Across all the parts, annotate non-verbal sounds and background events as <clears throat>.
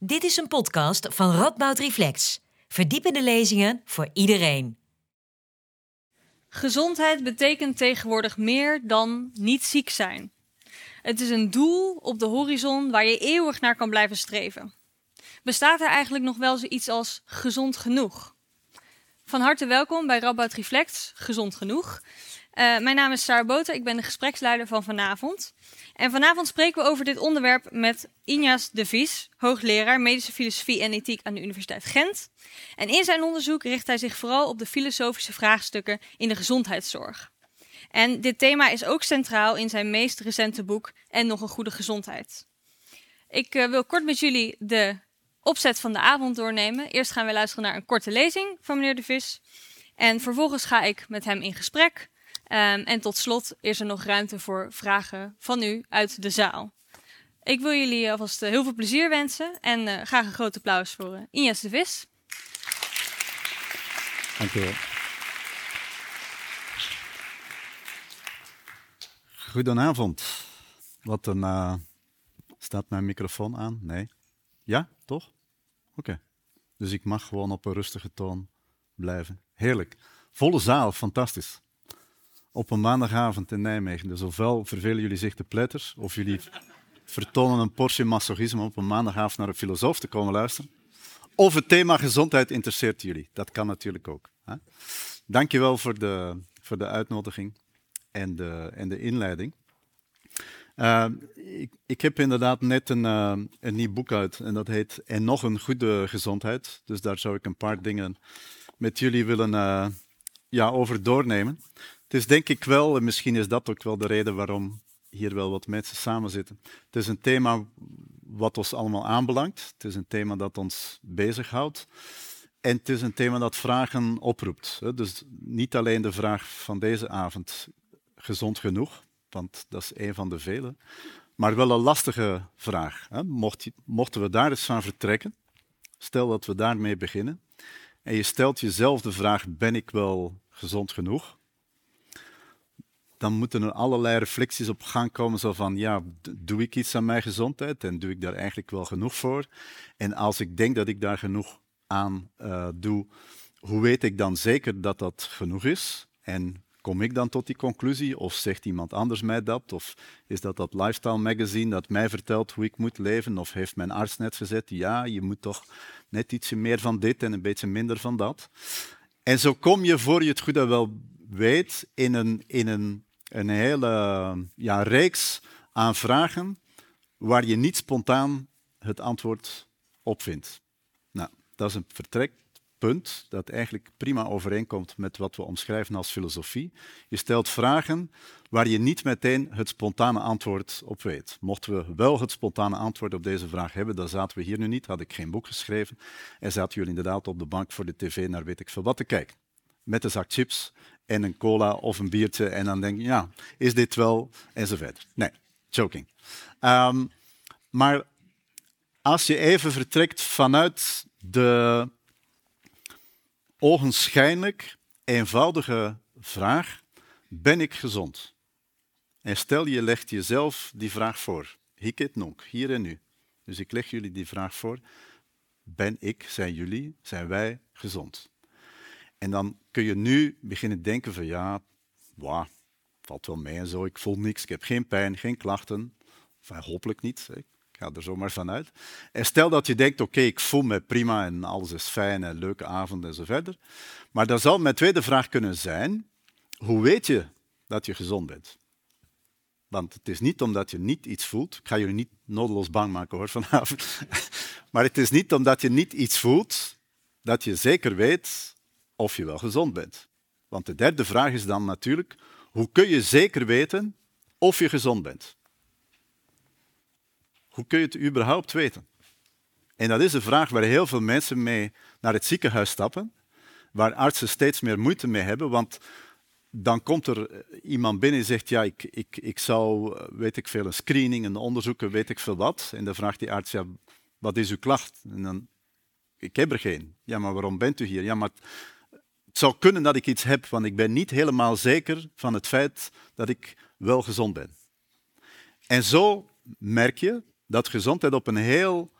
Dit is een podcast van Radboud Reflex. Verdiepende lezingen voor iedereen. Gezondheid betekent tegenwoordig meer dan niet ziek zijn. Het is een doel op de horizon waar je eeuwig naar kan blijven streven. Bestaat er eigenlijk nog wel zoiets als gezond genoeg? Van harte welkom bij Radboud Reflex, Gezond Genoeg. Uh, mijn naam is Sarah Boter, ik ben de gespreksleider van vanavond. En vanavond spreken we over dit onderwerp met Injas de Vries, hoogleraar medische filosofie en ethiek aan de Universiteit Gent. En in zijn onderzoek richt hij zich vooral op de filosofische vraagstukken in de gezondheidszorg. En dit thema is ook centraal in zijn meest recente boek En nog een goede gezondheid. Ik uh, wil kort met jullie de opzet van de avond doornemen. Eerst gaan we luisteren naar een korte lezing van meneer de Vis. En vervolgens ga ik met hem in gesprek. Um, en tot slot is er nog ruimte voor vragen van u uit de zaal. Ik wil jullie alvast heel veel plezier wensen en uh, graag een groot applaus voor uh, de Vis. Dank u wel. Goedenavond. Wat een. Staat mijn microfoon aan? Nee. Ja, toch? Oké. Dus ik mag gewoon op een rustige toon blijven. Heerlijk. Volle zaal, fantastisch op een maandagavond in Nijmegen. Dus ofwel vervelen jullie zich te pletters, of jullie vertonen een portie masochisme op een maandagavond naar een filosoof te komen luisteren. Of het thema gezondheid interesseert jullie. Dat kan natuurlijk ook. Hè? Dankjewel voor de, voor de uitnodiging en de, en de inleiding. Uh, ik, ik, heb inderdaad net een, uh, een nieuw boek uit en dat heet En nog een goede gezondheid. Dus daar zou ik een paar dingen met jullie willen uh, ja, over doornemen. Het is denk ik wel, en misschien is dat ook wel de reden waarom hier wel wat mensen samen zitten. Het is een thema wat ons allemaal aanbelangt. Het is een thema dat ons bezighoudt. En het is een thema dat vragen oproept. Dus niet alleen de vraag van deze avond, gezond genoeg, want dat is een van de vele, maar wel een lastige vraag. Mocht, mochten we daar eens van vertrekken, stel dat we daarmee beginnen, en je stelt jezelf de vraag, ben ik wel gezond genoeg? Dan moeten er allerlei reflecties op gang komen. Zo van, ja, doe ik iets aan mijn gezondheid en doe ik daar eigenlijk wel genoeg voor? En als ik denk dat ik daar genoeg aan uh, doe, hoe weet ik dan zeker dat dat genoeg is? En kom ik dan tot die conclusie? Of zegt iemand anders mij dat? Of is dat dat lifestyle magazine dat mij vertelt hoe ik moet leven? Of heeft mijn arts net gezegd, ja, je moet toch net ietsje meer van dit en een beetje minder van dat? En zo kom je, voor je het goed en wel weet, in een, in een een hele ja, reeks aan vragen waar je niet spontaan het antwoord op vindt. Nou, dat is een vertrekpunt dat eigenlijk prima overeenkomt met wat we omschrijven als filosofie. Je stelt vragen waar je niet meteen het spontane antwoord op weet. Mochten we wel het spontane antwoord op deze vraag hebben, dan zaten we hier nu niet, had ik geen boek geschreven en zaten jullie inderdaad op de bank voor de tv naar weet ik veel wat te kijken. Met een zak chips en een cola of een biertje. En dan denk je, ja, is dit wel? Enzovoort. Nee, joking. Um, maar als je even vertrekt vanuit de ogenschijnlijk eenvoudige vraag, ben ik gezond? En stel je legt jezelf die vraag voor. Nonk, hier en nu. Dus ik leg jullie die vraag voor. Ben ik, zijn jullie, zijn wij gezond? En dan kun je nu beginnen denken van ja, wow, valt wel mee en zo, ik voel niks, ik heb geen pijn, geen klachten. Enfin, hopelijk niet, ik ga er zomaar vanuit. En stel dat je denkt, oké, ik voel me prima en alles is fijn en leuke avond en zo verder. Maar dan zal mijn tweede vraag kunnen zijn, hoe weet je dat je gezond bent? Want het is niet omdat je niet iets voelt. Ik ga jullie niet nodeloos bang maken hoor <laughs> vanavond. maar het is niet omdat je niet iets voelt dat je zeker weet of je wel gezond bent. Want de derde vraag is dan natuurlijk, hoe kun je zeker weten of je gezond bent? Hoe kun je het überhaupt weten? En dat is een vraag waar heel veel mensen mee naar het ziekenhuis stappen, waar artsen steeds meer moeite mee hebben, want dan komt er iemand binnen en zegt, ja, ik, ik, ik zou, weet ik veel, een screening, een onderzoek, weet ik veel wat. En dan vraagt die arts, ja, wat is uw klacht? En dan, ik heb er geen. Ja, maar waarom bent u hier? Ja, maar het zou kunnen dat ik iets heb, want ik ben niet helemaal zeker van het feit dat ik wel gezond ben. En zo merk je dat gezondheid op een heel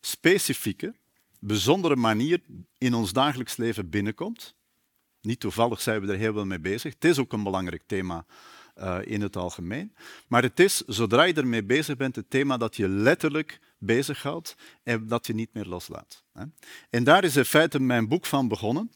specifieke, bijzondere manier in ons dagelijks leven binnenkomt. Niet toevallig zijn we er heel veel mee bezig. Het is ook een belangrijk thema uh, in het algemeen. Maar het is, zodra je ermee bezig bent, het thema dat je letterlijk bezighoudt en dat je niet meer loslaat. En daar is in feite mijn boek van begonnen.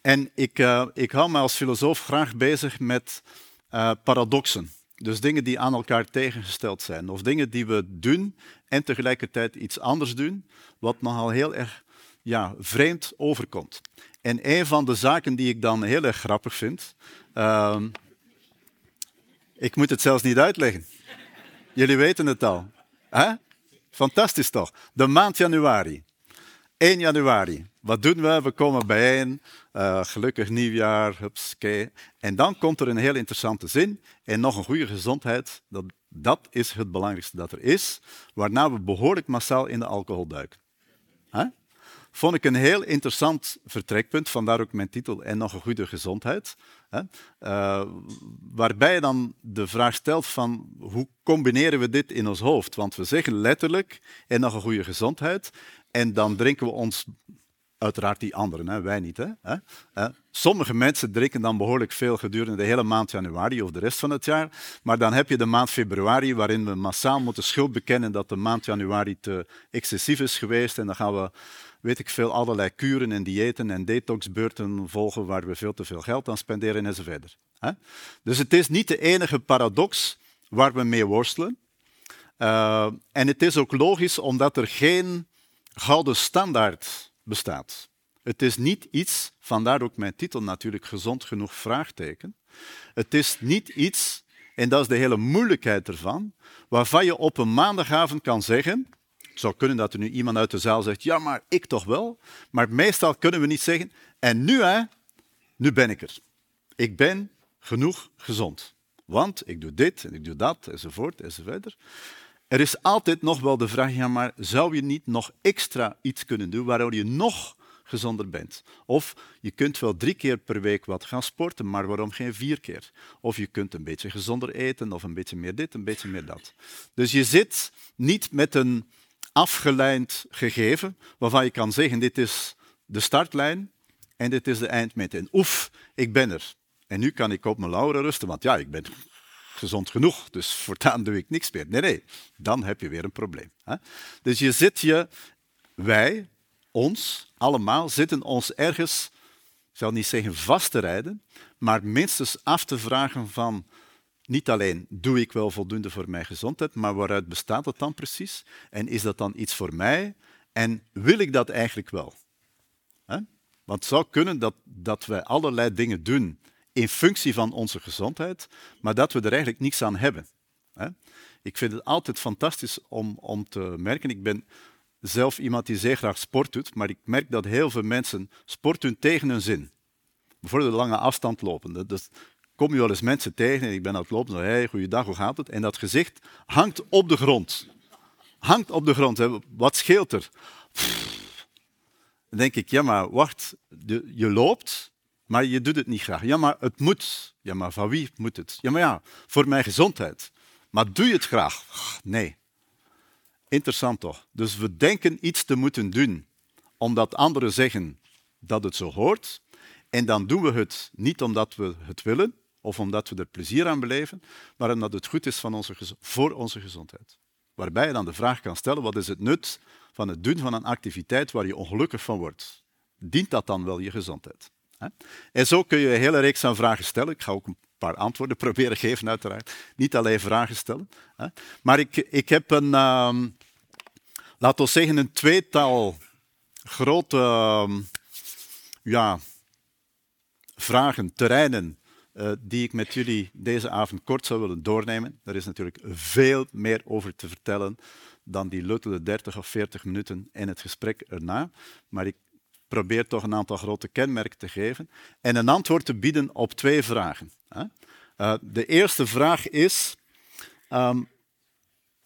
En ik, uh, ik hou me als filosoof graag bezig met uh, paradoxen. Dus dingen die aan elkaar tegengesteld zijn. Of dingen die we doen en tegelijkertijd iets anders doen, wat nogal heel erg ja, vreemd overkomt. En een van de zaken die ik dan heel erg grappig vind, uh, ik moet het zelfs niet uitleggen. Jullie weten het al. Hè? Fantastisch toch? De maand januari. 1 januari. Wat doen we? We komen bijeen. Uh, gelukkig nieuwjaar. Hupske. En dan komt er een heel interessante zin. En nog een goede gezondheid. Dat, dat is het belangrijkste dat er is. Waarna we behoorlijk massaal in de alcohol duiken. Vond ik een heel interessant vertrekpunt. Vandaar ook mijn titel. En nog een goede gezondheid. Uh, waarbij je dan de vraag stelt van hoe combineren we dit in ons hoofd? Want we zeggen letterlijk en nog een goede gezondheid en dan drinken we ons uiteraard die anderen, hè? wij niet. Hè? Sommige mensen drinken dan behoorlijk veel gedurende de hele maand januari of de rest van het jaar. Maar dan heb je de maand februari waarin we massaal moeten schuld bekennen dat de maand januari te excessief is geweest. En dan gaan we weet ik veel, allerlei kuren en diëten en detoxbeurten volgen waar we veel te veel geld aan spenderen enzovoort. Dus het is niet de enige paradox waar we mee worstelen. Uh, en het is ook logisch omdat er geen gouden standaard bestaat. Het is niet iets, vandaar ook mijn titel natuurlijk gezond genoeg vraagteken. Het is niet iets, en dat is de hele moeilijkheid ervan, waarvan je op een maandagavond kan zeggen, het zou kunnen dat er nu iemand uit de zaal zegt, ja, maar ik toch wel. Maar meestal kunnen we niet zeggen, en nu, hè, nu ben ik er. Ik ben genoeg gezond. Want ik doe dit en ik doe dat, enzovoort, enzovoort. Er is altijd nog wel de vraag, ja, maar zou je niet nog extra iets kunnen doen waardoor je nog gezonder bent? Of je kunt wel drie keer per week wat gaan sporten, maar waarom geen vier keer? Of je kunt een beetje gezonder eten, of een beetje meer dit, een beetje meer dat. Dus je zit niet met een afgeleid gegeven waarvan je kan zeggen, dit is de startlijn en dit is de eindmeting. En oef, ik ben er. En nu kan ik op mijn lauren rusten, want ja, ik ben gezond genoeg, dus voortaan doe ik niks meer. Nee, nee, dan heb je weer een probleem. Hè? Dus je zit je, wij, ons, allemaal, zitten ons ergens, ik zal niet zeggen vast te rijden, maar minstens af te vragen van, niet alleen doe ik wel voldoende voor mijn gezondheid, maar waaruit bestaat dat dan precies? En is dat dan iets voor mij? En wil ik dat eigenlijk wel? Want het zou kunnen dat, dat wij allerlei dingen doen in functie van onze gezondheid, maar dat we er eigenlijk niets aan hebben. Ik vind het altijd fantastisch om, om te merken. Ik ben zelf iemand die zeer graag sport doet, maar ik merk dat heel veel mensen sport doen tegen hun zin. Bijvoorbeeld de lange afstand lopen. Dus kom je wel eens mensen tegen en ik ben aan het lopen, hey, goeiedag, hoe gaat het? En dat gezicht hangt op de grond. Hangt op de grond. Hè. Wat scheelt er? Dan denk ik, ja, maar wacht, je loopt, maar je doet het niet graag. Ja, maar het moet. Ja, maar van wie moet het? Ja, maar ja, voor mijn gezondheid. Maar doe je het graag? Nee. Interessant toch? Dus we denken iets te moeten doen omdat anderen zeggen dat het zo hoort. En dan doen we het niet omdat we het willen of omdat we er plezier aan beleven, maar omdat het goed is van onze, voor onze gezondheid. Waarbij je dan de vraag kan stellen, wat is het nut van het doen van een activiteit waar je ongelukkig van wordt? Dient dat dan wel je gezondheid? En zo kun je een hele reeks aan vragen stellen. Ik ga ook een paar antwoorden <laughs> proberen geven, uiteraard. Niet alleen vragen stellen. Maar ik, ik heb een, uh, laten we zeggen, een tweetal grote uh, ja, vragen, terreinen, uh, die ik met jullie deze avond kort zou willen doornemen. Er is natuurlijk veel meer over te vertellen dan die luttele 30 of 40 minuten in het gesprek erna. Maar ik probeer toch een aantal grote kenmerken te geven en een antwoord te bieden op twee vragen. Uh, de eerste vraag is, um,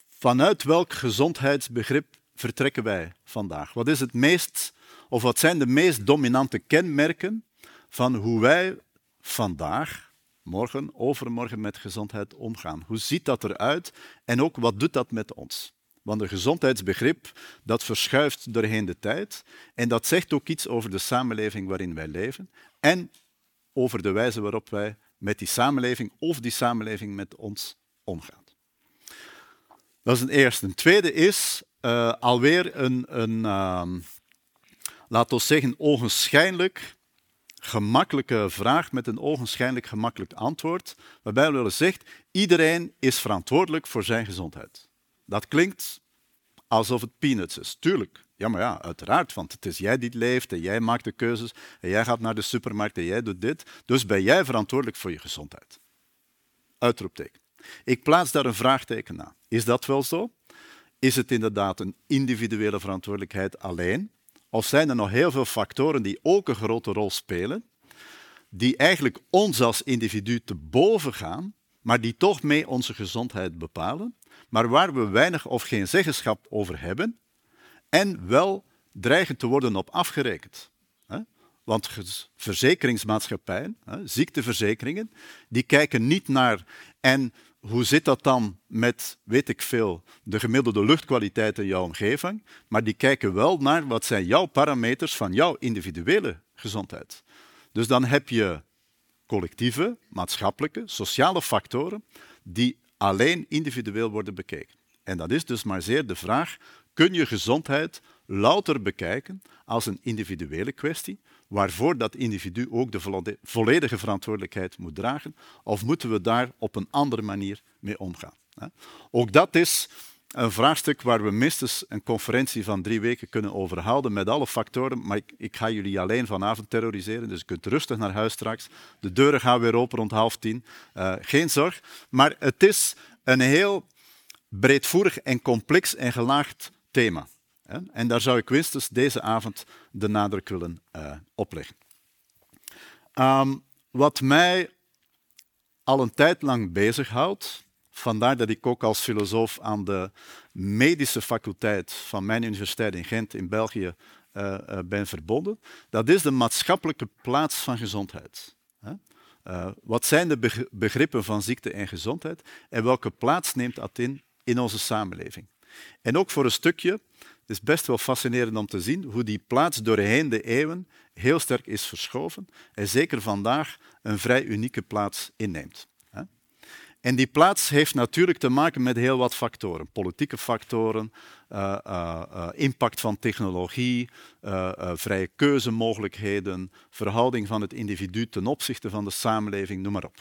vanuit welk gezondheidsbegrip vertrekken wij vandaag? Wat is het meest, of wat zijn de meest dominante kenmerken van hoe wij vandaag, morgen, overmorgen met gezondheid omgaan? Hoe ziet dat eruit en ook wat doet dat met ons? Want een gezondheidsbegrip dat verschuift doorheen de tijd en dat zegt ook iets over de samenleving waarin wij leven en over de wijze waarop wij met die samenleving of die samenleving met ons omgaan. Dat is een eerste. Een tweede is uh, alweer een, een uh, laten we zeggen, ogenschijnlijk gemakkelijke vraag met een ogenschijnlijk gemakkelijk antwoord, waarbij we willen zegt, iedereen is verantwoordelijk voor zijn gezondheid. Dat klinkt alsof het peanuts is. Tuurlijk, ja maar ja, uiteraard, want het is jij die leeft en jij maakt de keuzes en jij gaat naar de supermarkt en jij doet dit, dus ben jij verantwoordelijk voor je gezondheid. Uitroepteken. Ik plaats daar een vraagteken na. Is dat wel zo? Is het inderdaad een individuele verantwoordelijkheid alleen? Of zijn er nog heel veel factoren die ook een grote rol spelen, die eigenlijk ons als individu te boven gaan, maar die toch mee onze gezondheid bepalen, maar waar we weinig of geen zeggenschap over hebben en wel dreigen te worden op afgerekend. Want verzekeringsmaatschappijen, ziekteverzekeringen, die kijken niet naar en hoe zit dat dan met, weet ik veel, de gemiddelde luchtkwaliteit in jouw omgeving, maar die kijken wel naar wat zijn jouw parameters van jouw individuele gezondheid. Dus dan heb je collectieve, maatschappelijke, sociale factoren die alleen individueel worden bekeken. En dat is dus maar zeer de vraag, kun je gezondheid louter bekijken als een individuele kwestie, waarvoor dat individu ook de volledige verantwoordelijkheid moet dragen, of moeten we daar op een andere manier mee omgaan? Ook dat is een vraagstuk waar we minstens een conferentie van drie weken kunnen overhouden met alle factoren, maar ik, ik, ga jullie alleen vanavond terroriseren, dus je kunt rustig naar huis straks. De deuren gaan weer open rond half tien. Uh, geen zorg. Maar het is een heel breedvoerig en complex en gelaagd thema. En daar zou ik minstens deze avond de nadruk willen uh, opleggen. Um, wat mij al een tijd lang bezighoudt, vandaar dat ik ook als filosoof aan de medische faculteit van mijn universiteit in Gent in België uh, uh, ben verbonden, dat is de maatschappelijke plaats van gezondheid. Uh, wat zijn de begrippen van ziekte en gezondheid en welke plaats neemt dat in in onze samenleving? En ook voor een stukje het is best wel fascinerend om te zien hoe die plaats doorheen de eeuwen heel sterk is verschoven en zeker vandaag een vrij unieke plaats inneemt. En die plaats heeft natuurlijk te maken met heel wat factoren. Politieke factoren, uh, uh, uh, impact van technologie, vrije keuzemogelijkheden, verhouding van het individu ten opzichte van de samenleving, noem maar op.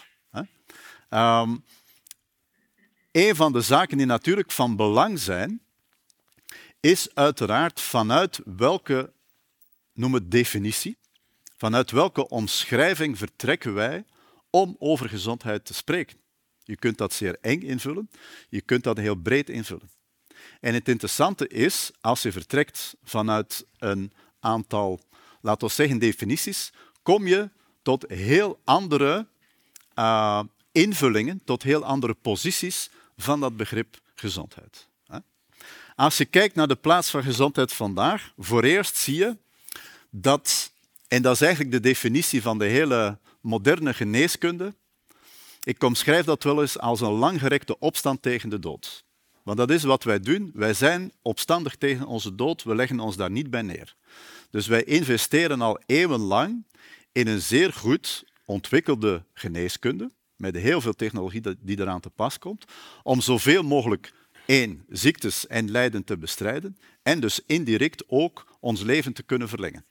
Um, een van de zaken die natuurlijk van belang zijn, is uiteraard vanuit welke, noem het definitie, vanuit welke omschrijving vertrekken wij om over gezondheid te spreken. Je kunt dat zeer eng invullen, je kunt dat heel breed invullen. En het interessante is, als je vertrekt vanuit een aantal, laten we zeggen, definities, kom je tot heel andere uh, invullingen, tot heel andere posities van dat begrip gezondheid. Als je kijkt naar de plaats van gezondheid vandaag, voor eerst zie je dat, en dat is eigenlijk de definitie van de hele moderne geneeskunde, ik omschrijf dat wel eens als een langgerekte opstand tegen de dood. Want dat is wat wij doen. Wij zijn opstandig tegen onze dood, we leggen ons daar niet bij neer. Dus wij investeren al eeuwenlang in een zeer goed ontwikkelde geneeskunde, met heel veel technologie die eraan te pas komt, om zoveel mogelijk één, ziektes en lijden te bestrijden en dus indirect ook ons leven te kunnen verlengen.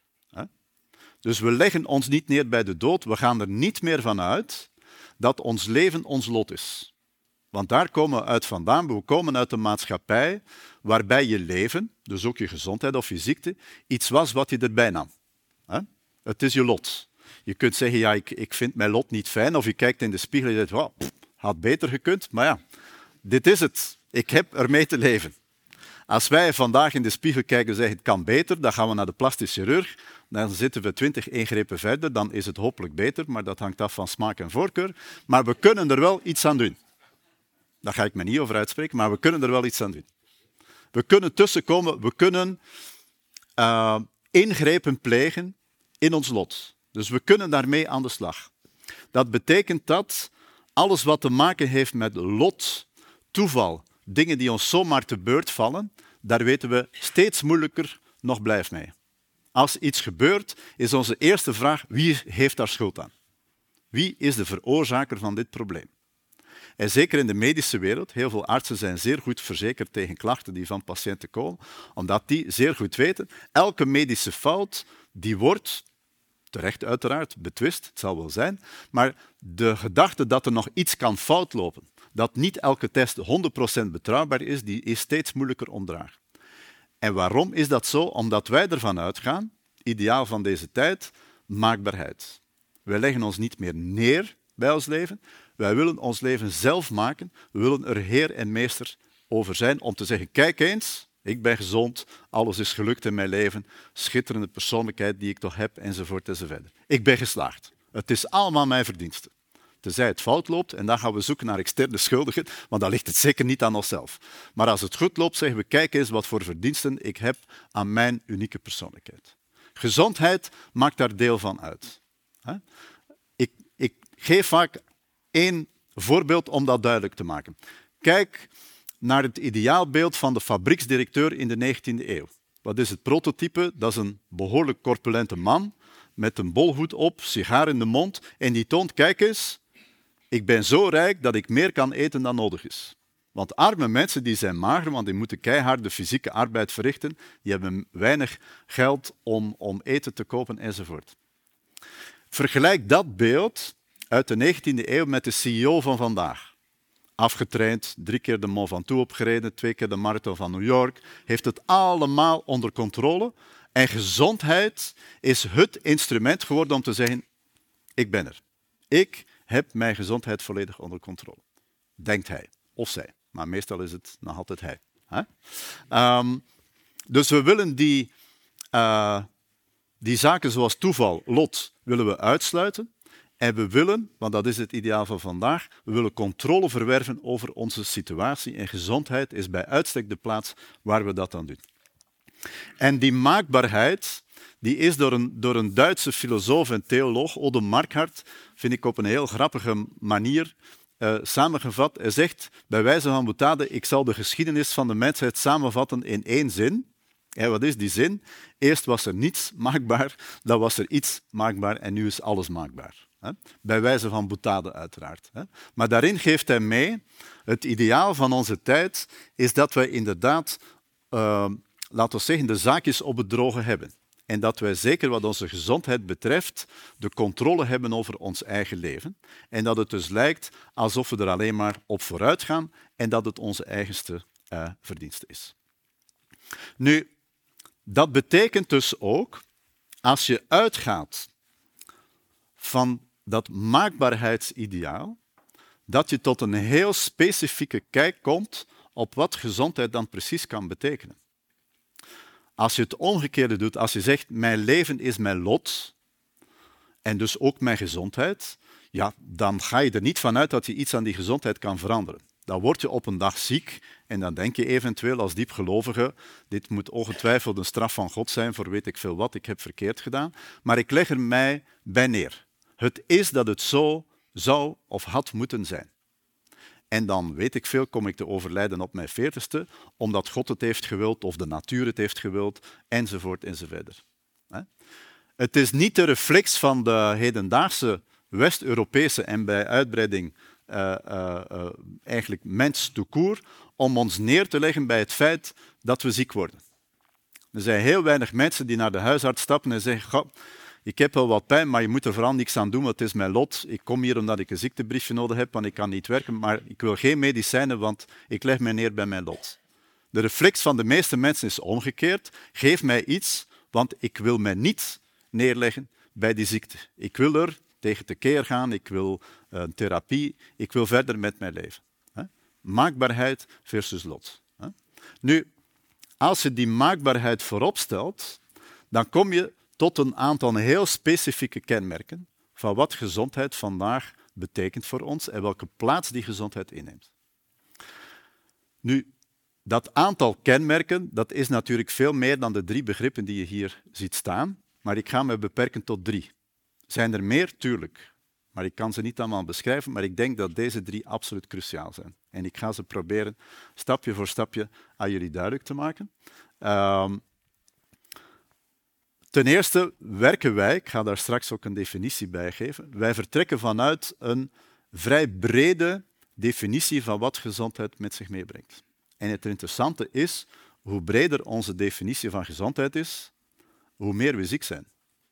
Dus we leggen ons niet neer bij de dood, we gaan er niet meer van uit dat ons leven ons lot is. Want daar komen we uit vandaan. We komen uit een maatschappij waarbij je leven, dus ook je gezondheid of je ziekte, iets was wat je erbij nam. Het is je lot. Je kunt zeggen, ja, ik, ik vind mijn lot niet fijn, of je kijkt in de spiegel en je zegt, had beter gekund, maar ja, dit is het. Ik heb ermee te leven. Als wij vandaag in de spiegel kijken en zeggen het kan beter, dan gaan we naar de plastisch chirurg. Dan zitten we twintig ingrepen verder, dan is het hopelijk beter, maar dat hangt af van smaak en voorkeur. Maar we kunnen er wel iets aan doen. Daar ga ik me niet over uitspreken, maar we kunnen er wel iets aan doen. We kunnen tussenkomen, we kunnen uh, ingrepen plegen in ons lot. Dus we kunnen daarmee aan de slag. Dat betekent dat alles wat te maken heeft met lot, toeval, dingen die ons zomaar te beurt vallen, daar weten we steeds moeilijker nog blijf mee. Als iets gebeurt, is onze eerste vraag: wie heeft daar schuld aan? Wie is de veroorzaker van dit probleem? En zeker in de medische wereld, heel veel artsen zijn zeer goed verzekerd tegen klachten die van patiënten komen, omdat die zeer goed weten, elke medische fout die wordt, terecht uiteraard, betwist, het zal wel zijn, maar de gedachte dat er nog iets kan fout lopen, dat niet elke test 100% betrouwbaar is, die is steeds moeilijker omdragen. En waarom is dat zo? Omdat wij ervan uitgaan, ideaal van deze tijd, maakbaarheid. Wij leggen ons niet meer neer bij ons leven. Wij willen ons leven zelf maken. We willen er heer en meester over zijn om te zeggen, kijk eens, ik ben gezond, alles is gelukt in mijn leven, schitterende persoonlijkheid die ik toch heb, enzovoort enzovoort. Ik ben geslaagd. Het is allemaal mijn verdienste. Tenzij het fout loopt, en dan gaan we zoeken naar externe schuldigen, want dan ligt het zeker niet aan onszelf. Maar als het goed loopt, zeggen we, kijk eens wat voor verdiensten ik heb aan mijn unieke persoonlijkheid. Gezondheid maakt daar deel van uit. Ik, ik geef vaak één voorbeeld om dat duidelijk te maken. Kijk naar het ideaalbeeld van de fabrieksdirecteur in de 19e eeuw. Wat is het prototype? Dat is een behoorlijk corpulente man met een bolhoed op, sigaar in de mond en die toont, kijk eens, ik ben zo rijk dat ik meer kan eten dan nodig is. Want arme mensen die zijn mager, want die moeten keiharde fysieke arbeid verrichten, die hebben weinig geld om, om eten te kopen enzovoort. Vergelijk dat beeld uit de 19e eeuw met de CEO van vandaag. Afgetraind, drie keer de Mont Ventoux opgereden, twee keer de Marathon van New York, heeft het allemaal onder controle. En gezondheid is het instrument geworden om te zeggen, ik ben er. Ik heb mijn gezondheid volledig onder controle. Denkt hij, of zij. Maar meestal is het nog altijd hij. Um, dus we willen die, uh, die zaken zoals toeval, lot, willen we uitsluiten. En we willen, want dat is het ideaal van vandaag, we willen controle verwerven over onze situatie. En gezondheid is bij uitstek de plaats waar we dat dan doen. En die maakbaarheid, die is door een, door een Duitse filosoof en theoloog, Ode Markhart, vind ik op een heel grappige manier uh, samengevat. Hij zegt, bij wijze van boetade, ik zal de geschiedenis van de mensheid samenvatten in één zin. En wat is die zin? Eerst was er niets maakbaar, dan was er iets maakbaar en nu is alles maakbaar. Bij wijze van boetade uiteraard. Maar daarin geeft hij mee, het ideaal van onze tijd is dat wij inderdaad, uh, laten we zeggen, de zaakjes op het droge hebben. En dat wij zeker wat onze gezondheid betreft de controle hebben over ons eigen leven. En dat het dus lijkt alsof we er alleen maar op vooruit gaan en dat het onze eigenste uh, verdienste is. Nu, dat betekent dus ook, als je uitgaat van dat maakbaarheidsideaal, dat je tot een heel specifieke kijk komt op wat gezondheid dan precies kan betekenen. Als je het omgekeerde doet, als je zegt mijn leven is mijn lot en dus ook mijn gezondheid, ja, dan ga je er niet vanuit dat je iets aan die gezondheid kan veranderen. Dan word je op een dag ziek en dan denk je eventueel als diepgelovige, dit moet ongetwijfeld een straf van God zijn voor weet ik veel wat, ik heb verkeerd gedaan, maar ik leg er mij bij neer. Het is dat het zo zou of had moeten zijn. En dan weet ik veel, kom ik te overlijden op mijn veertigste, omdat God het heeft gewild of de natuur het heeft gewild, enzovoort enzovoort. Het is niet de reflex van de hedendaagse West-Europese en bij uitbreiding uh, uh, uh, eigenlijk mens toekoer om ons neer te leggen bij het feit dat we ziek worden. Er zijn heel weinig mensen die naar de huisarts stappen en zeggen, ik heb wel wat pijn, maar je moet er vooral niks aan doen, want het is mijn lot. Ik kom hier omdat ik een ziektebriefje nodig heb, want ik kan niet werken, maar ik wil geen medicijnen, want ik leg mij neer bij mijn lot. De reflex van de meeste mensen is omgekeerd. Geef mij iets, want ik wil mij niet neerleggen bij die ziekte. Ik wil er tegen tekeer gaan, ik wil een therapie, ik wil verder met mijn leven. Maakbaarheid versus lot. Nu, als je die maakbaarheid voorop stelt, dan kom je tot een aantal heel specifieke kenmerken van wat gezondheid vandaag betekent voor ons en welke plaats die gezondheid inneemt. Nu, dat aantal kenmerken dat is natuurlijk veel meer dan de drie begrippen die je hier ziet staan, maar ik ga me beperken tot drie. Zijn er meer? Tuurlijk. Maar ik kan ze niet allemaal beschrijven, maar ik denk dat deze drie absoluut cruciaal zijn. En ik ga ze proberen stapje voor stapje aan jullie duidelijk te maken. Ehm, ten eerste werken wij, ik ga daar straks ook een definitie bij geven, wij vertrekken vanuit een vrij brede definitie van wat gezondheid met zich meebrengt. En het interessante is, hoe breder onze definitie van gezondheid is, hoe meer we ziek zijn.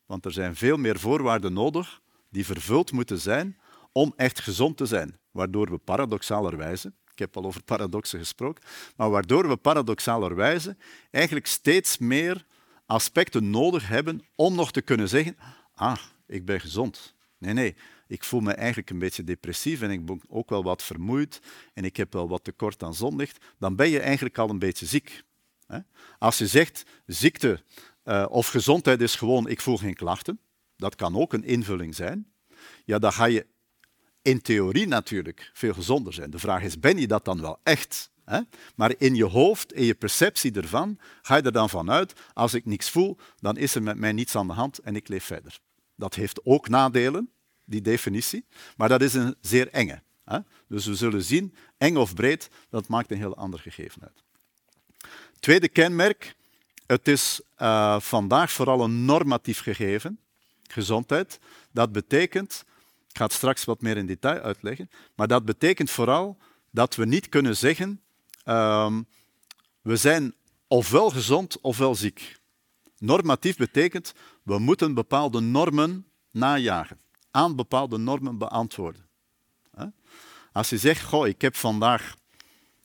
Want er zijn veel meer voorwaarden nodig die vervuld moeten zijn om echt gezond te zijn. Waardoor we paradoxalerwijze, ik heb al over paradoxen gesproken, maar waardoor we paradoxalerwijze eigenlijk steeds meer aspecten nodig hebben om nog te kunnen zeggen, ah, ik ben gezond. Nee, nee, ik voel me eigenlijk een beetje depressief en ik ben ook wel wat vermoeid en ik heb wel wat tekort aan zonlicht, dan ben je eigenlijk al een beetje ziek. Als je zegt ziekte uh, of gezondheid is gewoon ik voel geen klachten, dat kan ook een invulling zijn, ja, dan ga je in theorie natuurlijk veel gezonder zijn. De vraag is, ben je dat dan wel echt? Hè? Maar in je hoofd, in je perceptie ervan, ga je er dan vanuit, als ik niks voel, dan is er met mij niets aan de hand en ik leef verder. Dat heeft ook nadelen, die definitie, maar dat is een zeer enge. Hè? Dus we zullen zien, eng of breed, dat maakt een heel ander gegeven uit. Tweede kenmerk, het is uh, vandaag vooral een normatief gegeven, gezondheid. Dat betekent, ik ga het straks wat meer in detail uitleggen, maar dat betekent vooral dat we niet kunnen zeggen, uh, we zijn ofwel gezond ofwel ziek. Normatief betekent, we moeten bepaalde normen najagen, aan bepaalde normen beantwoorden. Als je zegt, goh, ik heb vandaag,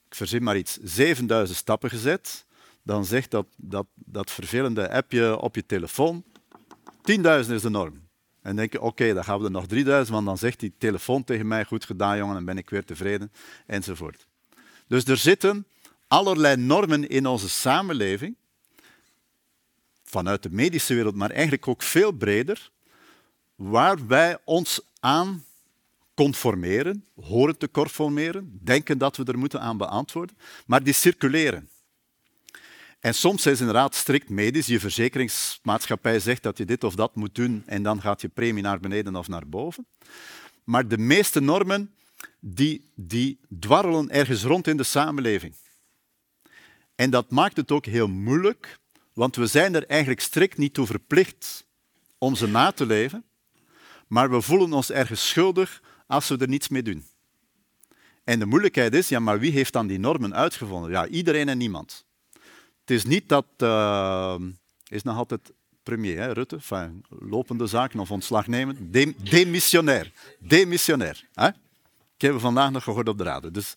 ik verzin maar iets, 7000 stappen gezet, dan zegt dat, dat, dat vervelende appje op je telefoon, 10.000 is de norm. En denk je, oké, dan gaan we er nog 3000, want dan zegt die telefoon tegen mij, goed gedaan jongen, dan ben ik weer tevreden, enzovoort. Dus er zitten allerlei normen in onze samenleving, vanuit de medische wereld, maar eigenlijk ook veel breder, waar wij ons aan conformeren, horen te conformeren, denken dat we er moeten aan beantwoorden, maar die circuleren. En soms is het inderdaad strikt medisch. Je verzekeringsmaatschappij zegt dat je dit of dat moet doen en dan gaat je premie naar beneden of naar boven. Maar de meeste normen die, die dwarrelen ergens rond in de samenleving. En dat maakt het ook heel moeilijk, want we zijn er eigenlijk strikt niet toe verplicht om ze na te leven, maar we voelen ons ergens schuldig als we er niets mee doen. En de moeilijkheid is, ja, maar wie heeft dan die normen uitgevonden? Ja, iedereen en niemand. Het is niet dat... Uh, is nog altijd premier, hè, Rutte, enfin, lopende zaken of ontslag nemen. De, demissionair. Demissionair. Hè? Ik heb vandaag nog gehoord op de radio, dus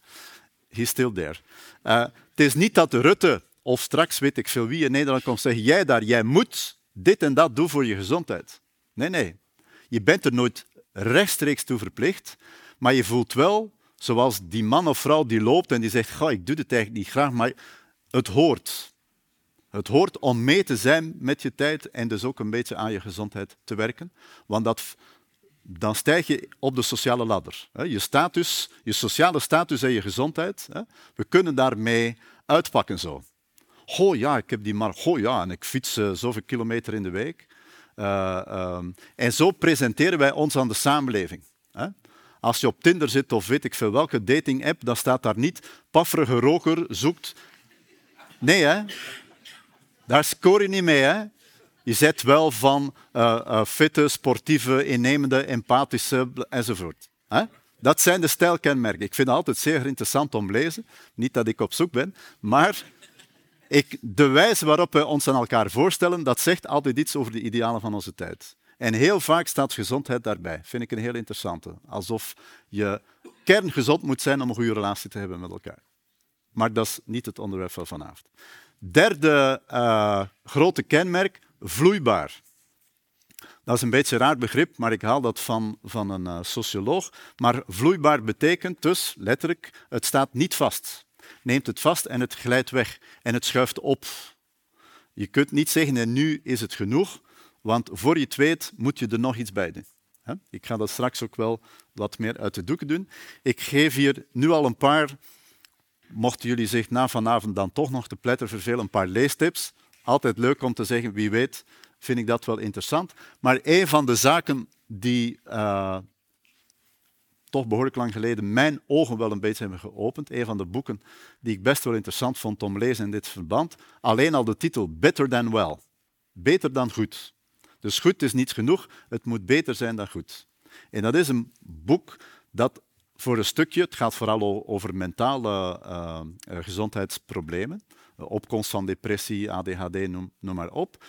he's still there. Uh, het is niet dat Rutte of straks weet ik veel wie in Nederland komt zeggen, jij daar, jij moet dit en dat doen voor je gezondheid. Nee, nee. Je bent er nooit rechtstreeks toe verplicht, maar je voelt wel, zoals die man of vrouw die loopt en die zegt, ik doe het eigenlijk niet graag, maar het hoort. Het hoort om mee te zijn met je tijd en dus ook een beetje aan je gezondheid te werken. Want dat, dan stijg je op de sociale ladder. Je, status, je sociale status en je gezondheid, we kunnen daarmee uitpakken zo. Oh ja, ik heb die maar. Oh ja, en ik fiets uh, zoveel kilometer in de week. Uh, um, en zo presenteren wij ons aan de samenleving. Hè? Als je op Tinder zit of weet ik veel welke dating-app, dan staat daar niet pafferige roker zoekt. Nee, hè? Daar scoor je niet mee. Hè? Je zet wel van uh, uh, fitte, sportieve, innemende, empathische enzovoort. Dat zijn de stijlkenmerken. Ik vind het altijd zeer interessant om te lezen. Niet dat ik op zoek ben, maar ik, de wijze waarop we ons aan elkaar voorstellen, dat zegt altijd iets over de idealen van onze tijd. En heel vaak staat gezondheid daarbij. Vind ik een heel interessante. Alsof je kerngezond moet zijn om een goede relatie te hebben met elkaar. Maar dat is niet het onderwerp van vanavond. Derde uh, grote kenmerk, vloeibaar. Dat is een beetje een raar begrip, maar ik haal dat van, van een uh, socioloog. Maar vloeibaar betekent dus, letterlijk, het staat niet vast. Neemt het vast en het glijdt weg en het schuift op. Je kunt niet zeggen, en nu is het genoeg, want voor je het weet moet je er nog iets bij doen. Ik ga dat straks ook wel wat meer uit de doeken doen. Ik geef hier nu al een paar mochten jullie zich na vanavond dan toch nog te pletter vervelen, een paar leestips. Altijd leuk om te zeggen, wie weet, vind ik dat wel interessant. Maar een van de zaken die, uh, toch behoorlijk lang geleden mijn ogen wel een beetje hebben geopend. Een van de boeken die ik best wel interessant vond om te lezen in dit verband. Alleen al de titel Better Than Well. Beter dan goed. Dus goed is niet genoeg, het moet beter zijn dan goed. En dat is een boek dat voor een stukje, het gaat vooral over mentale uh, gezondheidsproblemen, opkomst van depressie, ADHD, noem, maar op.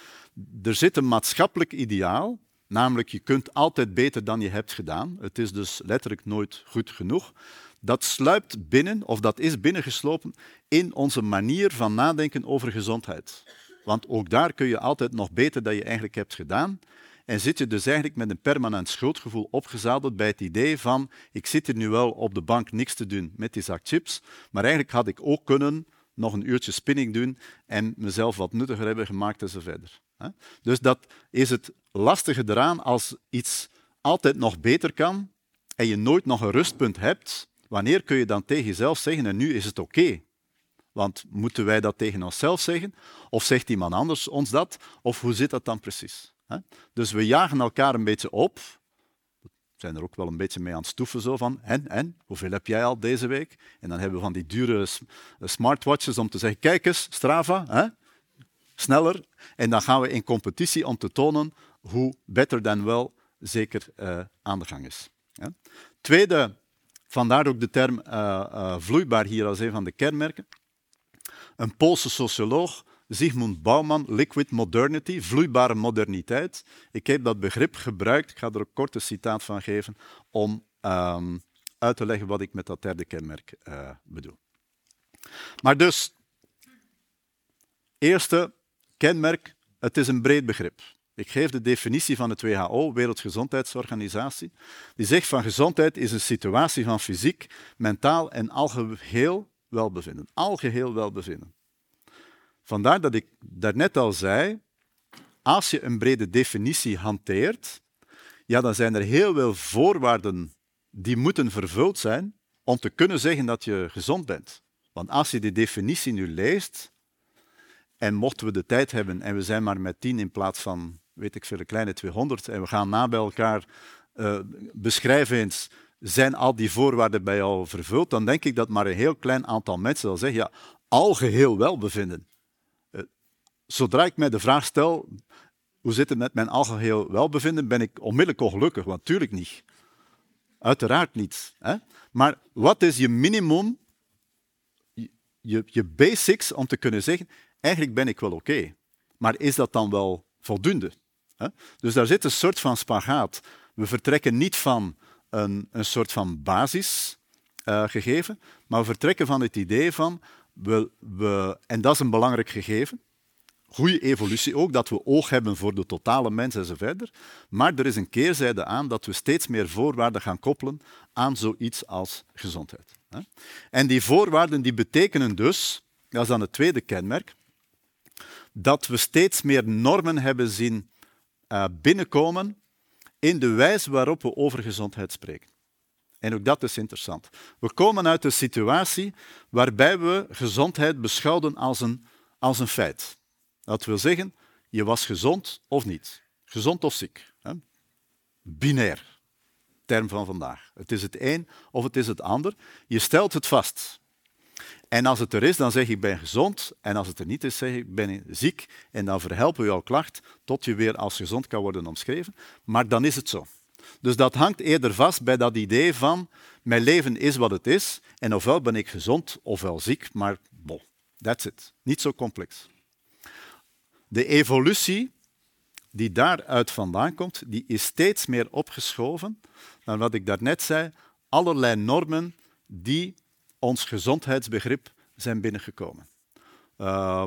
Er zit een maatschappelijk ideaal Namelijk, je kunt altijd beter dan je hebt gedaan. Het is dus letterlijk nooit goed genoeg. Dat sluipt binnen, of dat is binnengeslopen, in onze manier van nadenken over gezondheid. Want ook daar kun je altijd nog beter dan je eigenlijk hebt gedaan. En zit je dus eigenlijk met een permanent schuldgevoel opgezadeld bij het idee van ik zit hier nu wel op de bank niks te doen met die zak chips, maar eigenlijk had ik ook kunnen nog een uurtje spinning doen en mezelf wat nuttiger hebben gemaakt en zo verder. Dus dat is het lastige eraan als iets altijd nog beter kan en je nooit nog een rustpunt hebt. Wanneer kun je dan tegen jezelf zeggen en nu is het oké? Want moeten wij dat tegen onszelf zeggen? Of zegt iemand anders ons dat? Of hoe zit dat dan precies? Dus we jagen elkaar een beetje op. Zijn er ook wel een beetje mee aan het stoeven, zo van en, en, hoeveel heb jij al deze week? En dan hebben we van die dure smartwatches om te zeggen, kijk eens, Strava, hè? sneller. En dan gaan we in competitie om te tonen hoe better than well zeker uh, aan de gang is. Tweede, vandaar ook de term uh, vloeibaar hier als een van de kenmerken. Een Poolse socioloog, Zygmunt Bauman, liquid modernity, vloeibare moderniteit. Ik heb dat begrip gebruikt, ik ga er een korte citaat van geven, om um, uit te leggen wat ik met dat derde kenmerk bedoel. Maar dus, eerste, kenmerk, het is een breed begrip. Ik geef de definitie van het WHO, Wereldgezondheidsorganisatie. Die zegt van gezondheid is een situatie van fysiek, mentaal en algeheel welbevinden. Algeheel welbevinden. Vandaar dat ik daarnet al zei, als je een brede definitie hanteert, ja, dan zijn er heel veel voorwaarden die moeten vervuld zijn om te kunnen zeggen dat je gezond bent. Want als je die definitie nu leest, en mochten we de tijd hebben en we zijn maar met tien in plaats van, weet ik veel, een kleine 200 en we gaan na bij elkaar uh, beschrijven eens, zijn al die voorwaarden bij jou vervuld, dan denk ik dat maar een heel klein aantal mensen zal zeggen, ja, algeheel welbevinden. Zodra ik mij de vraag stel, hoe zit het met mijn algeheel welbevinden, ben ik onmiddellijk ongelukkig, want natuurlijk niet. Uiteraard niet. Hè? Maar wat is je minimum, je, je basics om te kunnen zeggen, eigenlijk ben ik wel oké. Maar is dat dan wel voldoende? Dus daar zit een soort van spagaat. We vertrekken niet van een, een soort van basisgegeven, uh, maar we vertrekken van het idee van, we, en dat is een belangrijk gegeven, goede evolutie ook, dat we oog hebben voor de totale mens en zo verder. Maar er is een keerzijde aan dat we steeds meer voorwaarden gaan koppelen aan zoiets als gezondheid. En die voorwaarden die betekenen dus, dat is dan het tweede kenmerk, dat we steeds meer normen hebben zien uh, binnenkomen in de wijze waarop we over gezondheid spreken. En ook dat is interessant. We komen uit een situatie waarbij we gezondheid beschouwden als een, als een feit. Dat wil zeggen, je was gezond of niet. Gezond of ziek. Hè? Binair, term van vandaag. Het is het een of het is het ander. Je stelt het vast. En als het er is, dan zeg ik ben gezond. En als het er niet is, zeg ik ben ziek. En dan verhelpen we jouw klacht tot je weer als gezond kan worden omschreven. Maar dan is het zo. Dus dat hangt eerder vast bij dat idee van mijn leven is wat het is. En ofwel ben ik gezond ofwel ziek, maar bon, that's it. Niet zo complex. De evolutie die daaruit vandaan komt, die is steeds meer opgeschoven naar wat ik daarnet zei, allerlei normen die ons gezondheidsbegrip zijn binnengekomen. Uh,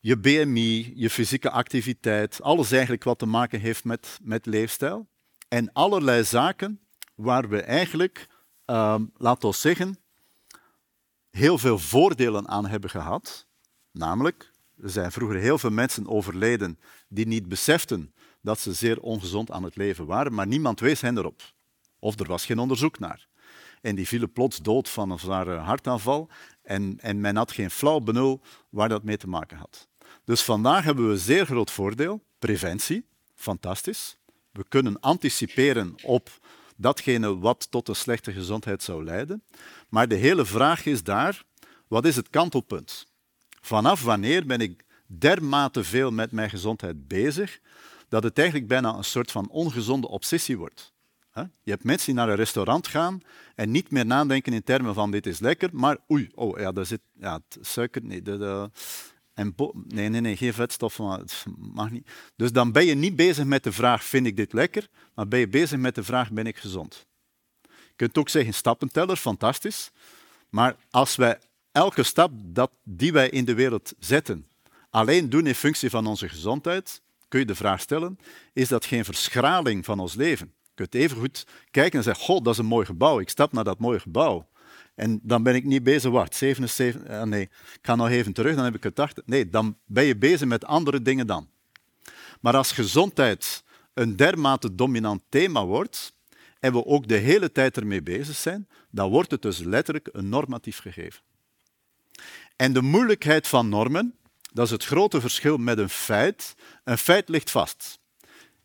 je BMI, je fysieke activiteit, alles eigenlijk wat te maken heeft met, met leefstijl. En allerlei zaken waar we eigenlijk, uh, laten we zeggen, heel veel voordelen aan hebben gehad. Namelijk, er zijn vroeger heel veel mensen overleden die niet beseften dat ze zeer ongezond aan het leven waren, maar niemand wees hen erop. Of er was geen onderzoek naar. En die vielen plots dood van een zware hartaanval. En, en men had geen flauw benul waar dat mee te maken had. Dus vandaag hebben we een zeer groot voordeel. Preventie, fantastisch. We kunnen anticiperen op datgene wat tot een slechte gezondheid zou leiden. Maar de hele vraag is daar, wat is het kantelpunt? Vanaf wanneer ben ik dermate veel met mijn gezondheid bezig, dat het eigenlijk bijna een soort van ongezonde obsessie wordt. Je hebt mensen die naar een restaurant gaan en niet meer nadenken in termen van dit is lekker, maar oei, oh ja, daar zit ja, suiker, nee, de, de, en nee, nee, nee, geen vetstoffen, het mag niet. Dus dan ben je niet bezig met de vraag, vind ik dit lekker, maar ben je bezig met de vraag, ben ik gezond? Je kunt ook zeggen, stappenteller, fantastisch. Maar als wij elke stap dat, die wij in de wereld zetten, alleen doen in functie van onze gezondheid, kun je de vraag stellen, is dat geen verschraling van ons leven? Je kunt even goed kijken en zeggen, god, dat is een mooi gebouw, ik stap naar dat mooie gebouw. En dan ben ik niet bezig, wacht, 77, uh, nee, ik ga nog even terug, dan heb ik het 80. Nee, dan ben je bezig met andere dingen dan. Maar als gezondheid een dermate dominant thema wordt, en we ook de hele tijd ermee bezig zijn, dan wordt het dus letterlijk een normatief gegeven. En de moeilijkheid van normen, dat is het grote verschil met een feit. Een feit ligt vast.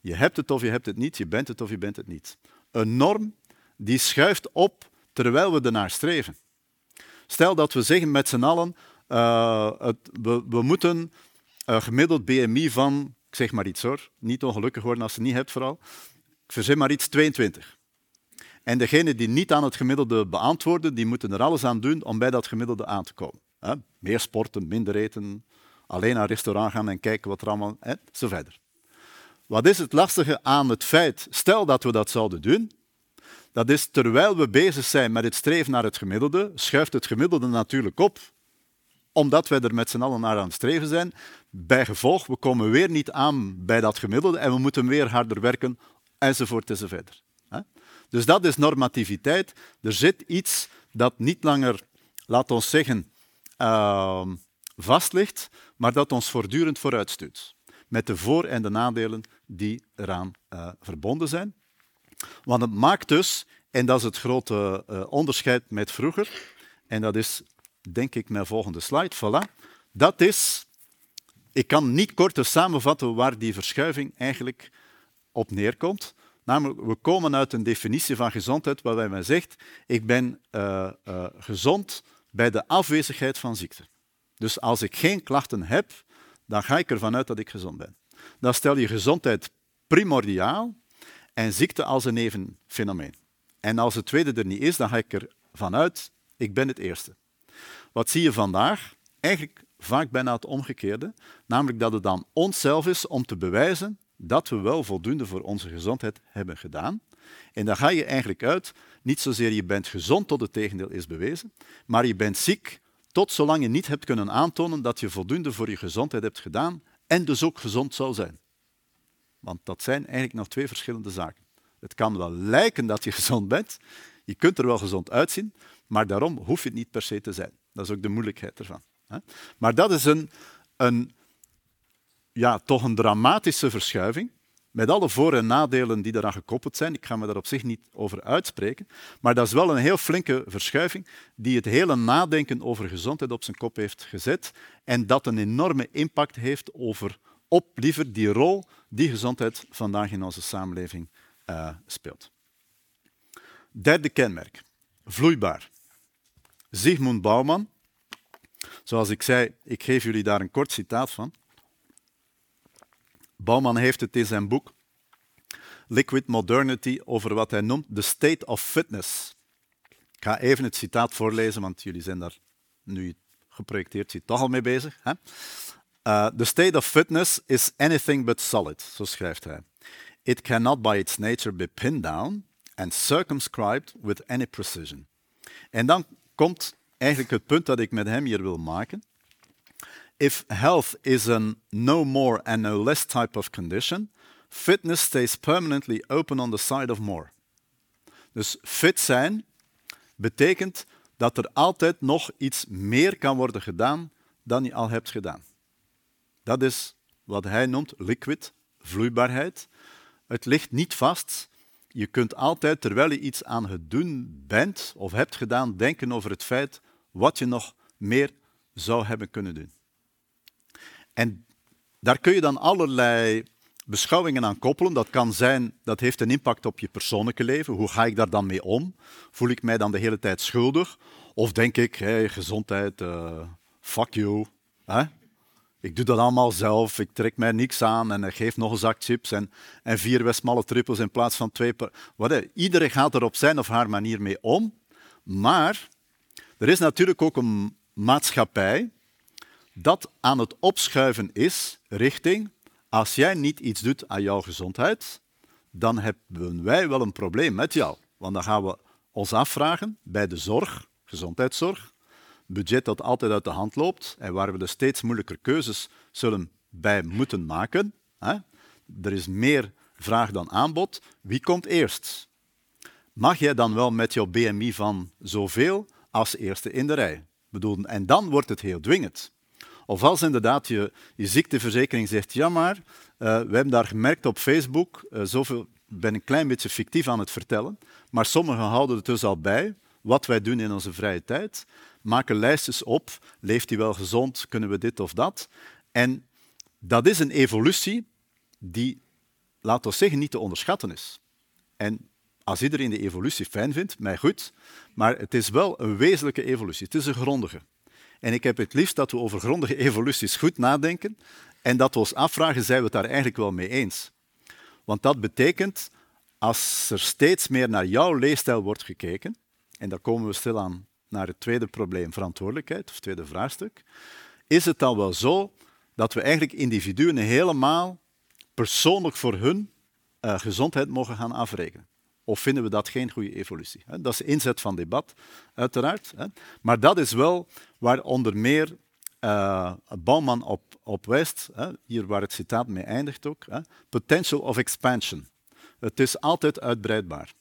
Je hebt het of je hebt het niet, je bent het of je bent het niet. Een norm die schuift op terwijl we ernaar streven. Stel dat we zeggen met z'n allen, uh, het, we, moeten een gemiddeld BMI van, ik zeg maar iets hoor, niet ongelukkig worden als je het niet hebt vooral, ik verzin maar iets, 22. En degenen die niet aan het gemiddelde beantwoorden, die moeten er alles aan doen om bij dat gemiddelde aan te komen. Meer sporten, minder eten, alleen naar restaurant gaan en kijken wat er allemaal... Hè, zo verder. Wat is het lastige aan het feit, stel dat we dat zouden doen, dat is terwijl we bezig zijn met het streven naar het gemiddelde, schuift het gemiddelde natuurlijk op, omdat wij er met z'n allen naar aan het streven zijn. Bij gevolg, we komen weer niet aan bij dat gemiddelde en we moeten weer harder werken, enzovoort enzovoort. Dus dat is normativiteit. Er zit iets dat niet langer, laat ons zeggen, uh, vast ligt, maar dat ons voortdurend vooruitstuurt. Met de voor- en de nadelen die eraan uh, verbonden zijn. Want het maakt dus, en dat is het grote uh, onderscheid met vroeger, en dat is denk ik mijn volgende slide, voilà, dat is, ik kan niet korter samenvatten waar die verschuiving eigenlijk op neerkomt. Namelijk, we komen uit een definitie van gezondheid waarbij men zegt, ik ben uh, gezond bij de afwezigheid van ziekte. Dus als ik geen klachten heb, dan ga ik ervan uit dat ik gezond ben. Dan stel je gezondheid primordiaal en ziekte als een nevenfenomeen. En als het tweede er niet is, dan ga ik ervan uit, ik ben het eerste. Wat zie je vandaag? Eigenlijk vaak bijna het omgekeerde, namelijk dat het dan onszelf is om te bewijzen dat we wel voldoende voor onze gezondheid hebben gedaan. En dan ga je eigenlijk uit, niet zozeer je bent gezond tot het tegendeel is bewezen, maar je bent ziek tot zolang je niet hebt kunnen aantonen dat je voldoende voor je gezondheid hebt gedaan en dus ook gezond zou zijn. Want dat zijn eigenlijk nog twee verschillende zaken. Het kan wel lijken dat je <laughs> gezond bent, je kunt er wel gezond uitzien, maar daarom hoef je het niet per se te zijn. Dat is ook de moeilijkheid ervan. Maar dat is een, een ja, toch een dramatische verschuiving, met alle voor- en nadelen die daaraan gekoppeld zijn. Ik ga me daar op zich niet over uitspreken, maar dat is wel een heel flinke verschuiving die het hele nadenken over gezondheid op zijn kop heeft gezet en dat een enorme impact heeft over op liever die rol die gezondheid vandaag in onze samenleving uh, speelt. Derde kenmerk, vloeibaar. Zygmunt Bauman, zoals ik zei, ik geef jullie daar een kort citaat van. Bauman heeft het in zijn boek Liquid Modernity over wat hij noemt the state of fitness. Ik ga even het citaat voorlezen, want jullie zijn daar nu geprojecteerd, zit toch al mee bezig. Hè? Uh, the state of fitness is anything but solid, zo schrijft hij. It cannot by its nature be pinned down and circumscribed with any precision. En dan komt eigenlijk het punt dat ik met hem hier wil maken. If health is a no more and no less type of condition, fitness stays permanently open on the side of more. Dus fit zijn betekent dat er altijd nog iets meer kan worden gedaan dan je al hebt gedaan. Dat is wat hij noemt liquid, vloeibaarheid. Het ligt niet vast. Je kunt altijd, terwijl je iets aan het doen bent of hebt gedaan, denken over het feit wat je nog meer zou hebben kunnen doen. En daar kun je dan allerlei beschouwingen aan koppelen. Dat kan zijn, dat heeft een impact op je persoonlijke leven. Hoe ga ik daar dan mee om? Voel ik mij dan de hele tijd schuldig? Of denk ik, hey, gezondheid, uh, fuck you. Hè? Ik doe dat allemaal zelf, ik trek mij niks aan en geef nog een zak chips en, en vier Westmalle trippels in plaats van twee. Wat, iedereen gaat er op zijn of haar manier mee om. Maar er is natuurlijk ook een maatschappij dat aan het opschuiven is richting als jij niet iets doet aan jouw gezondheid, dan hebben wij wel een probleem met jou. Want dan gaan we ons afvragen bij de zorg, gezondheidszorg, budget dat altijd uit de hand loopt en waar we de steeds moeilijker keuzes zullen bij moeten maken. Hè? Er is meer vraag dan aanbod. Wie komt eerst? Mag jij dan wel met jouw BMI van zoveel als eerste in de rij? En dan wordt het heel dwingend. Of als inderdaad je, je ziekteverzekering zegt, ja maar, uh, we hebben daar gemerkt op Facebook, uh, zoveel, ben een klein beetje fictief aan het vertellen, maar sommigen houden het dus al bij, wat wij doen in onze vrije tijd, maken lijstjes op, leeft hij wel gezond, kunnen we dit of dat. En dat is een evolutie die, laten we zeggen, niet te onderschatten is. En als iedereen de evolutie fijn vindt, mij goed, maar het is wel een wezenlijke evolutie, het is een grondige. En ik heb het liefst dat we over grondige evoluties goed nadenken en dat we ons afvragen, zijn we het daar eigenlijk wel mee eens? Want dat betekent, als er steeds meer naar jouw leefstijl wordt gekeken, en dan komen we stilaan naar het tweede probleem, verantwoordelijkheid, of tweede vraagstuk, is het dan wel zo dat we eigenlijk individuen helemaal persoonlijk voor hun uh, gezondheid mogen gaan afrekenen? Of vinden we dat geen goede evolutie? Dat is de inzet van debat, uiteraard. Maar dat is wel waar onder meer uh, Bouwman op, op wijst, hier waar het citaat mee eindigt ook, potential of expansion. Het is altijd uitbreidbaar.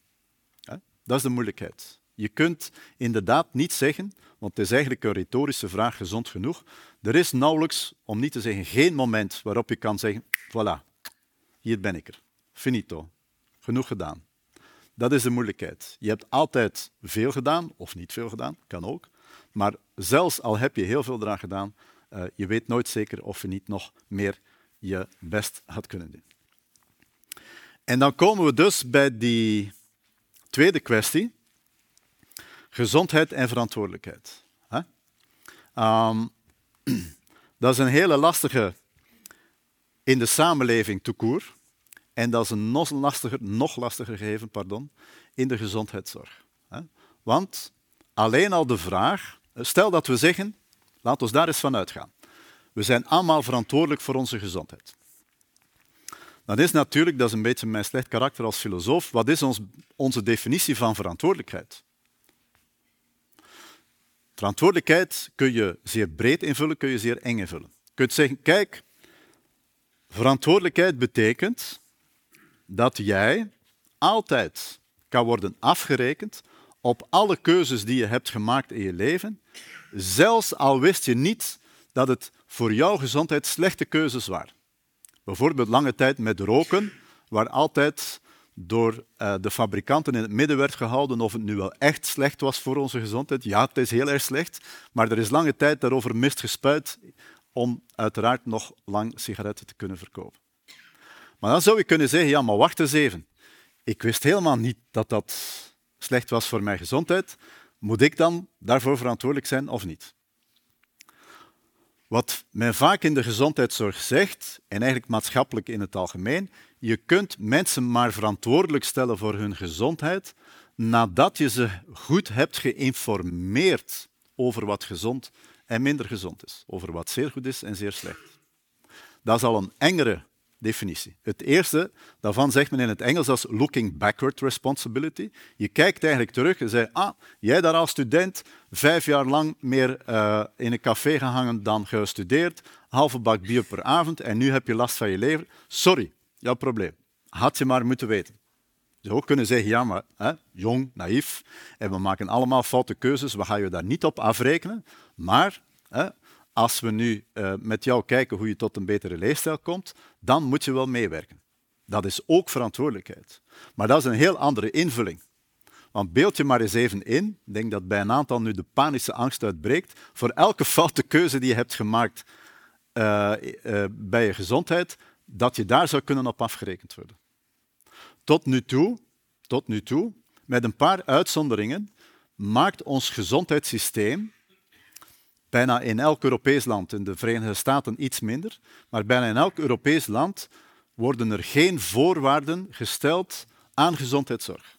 Dat is de moeilijkheid. Je kunt inderdaad niet zeggen, want het is eigenlijk een retorische vraag, gezond genoeg. Er is nauwelijks, om niet te zeggen geen moment waarop je kan zeggen, voilà, hier ben ik er. Finito. Genoeg gedaan. Dat is de moeilijkheid. Je hebt altijd veel gedaan, of niet veel gedaan, kan ook. Maar zelfs al heb je heel veel eraan gedaan, uh, je weet nooit zeker of je niet nog meer je best had kunnen doen. En dan komen we dus bij die tweede kwestie. Gezondheid en verantwoordelijkheid. Um, <clears throat> dat is een hele lastige in de samenleving toekoer. En dat is een nog lastiger, nog lastiger gegeven pardon, in de gezondheidszorg. Want alleen al de vraag, stel dat we zeggen, laten we daar eens van uitgaan. We zijn allemaal verantwoordelijk voor onze gezondheid. Dan is natuurlijk, dat is een beetje mijn slecht karakter als filosoof, wat is ons, onze definitie van verantwoordelijkheid? Verantwoordelijkheid kun je zeer breed invullen, kun je zeer eng invullen. Je kunt zeggen, kijk, verantwoordelijkheid betekent dat jij altijd kan worden afgerekend op alle keuzes die je hebt gemaakt in je leven, zelfs al wist je niet dat het voor jouw gezondheid slechte keuzes waren. Bijvoorbeeld lange tijd met roken, waar altijd door uh, de fabrikanten in het midden werd gehouden of het nu wel echt slecht was voor onze gezondheid. Ja, het is heel erg slecht, maar er is lange tijd daarover mist gespuit om uiteraard nog lang sigaretten te kunnen verkopen. Maar dan zou je kunnen zeggen, ja, maar wacht eens even. Ik wist helemaal niet dat dat slecht was voor mijn gezondheid. Moet ik dan daarvoor verantwoordelijk zijn of niet? Wat men vaak in de gezondheidszorg zegt, en eigenlijk maatschappelijk in het algemeen, je kunt mensen maar verantwoordelijk stellen voor hun gezondheid nadat je ze goed hebt geïnformeerd over wat gezond en minder gezond is, over wat zeer goed is en zeer slecht. Dat is al een engere definitie. Het eerste daarvan zegt men in het Engels als looking backward responsibility. Je kijkt eigenlijk terug en zegt, ah, jij daar als student vijf jaar lang meer uh, in een café gehangen dan gestudeerd, halve bak bier per avond en nu heb je last van je lever. Sorry, jouw probleem. Had je maar moeten weten. Je zou ook kunnen zeggen, ja, maar hè, jong, naïef, en we maken allemaal foute keuzes, we gaan je daar niet op afrekenen, maar hè, als we nu uh, met jou kijken hoe je tot een betere leefstijl komt, dan moet je wel meewerken. Dat is ook verantwoordelijkheid. Maar dat is een heel andere invulling. Want beeld je maar eens even in, ik denk dat bij een aantal nu de panische angst uitbreekt, voor elke foute keuze die je hebt gemaakt uh, uh, bij je gezondheid, dat je daar zou kunnen op afgerekend worden. Tot nu toe, tot nu toe met een paar uitzonderingen, maakt ons gezondheidssysteem bijna in elk Europees land, in de Verenigde Staten iets minder, maar bijna in elk Europees land worden er geen voorwaarden gesteld aan gezondheidszorg.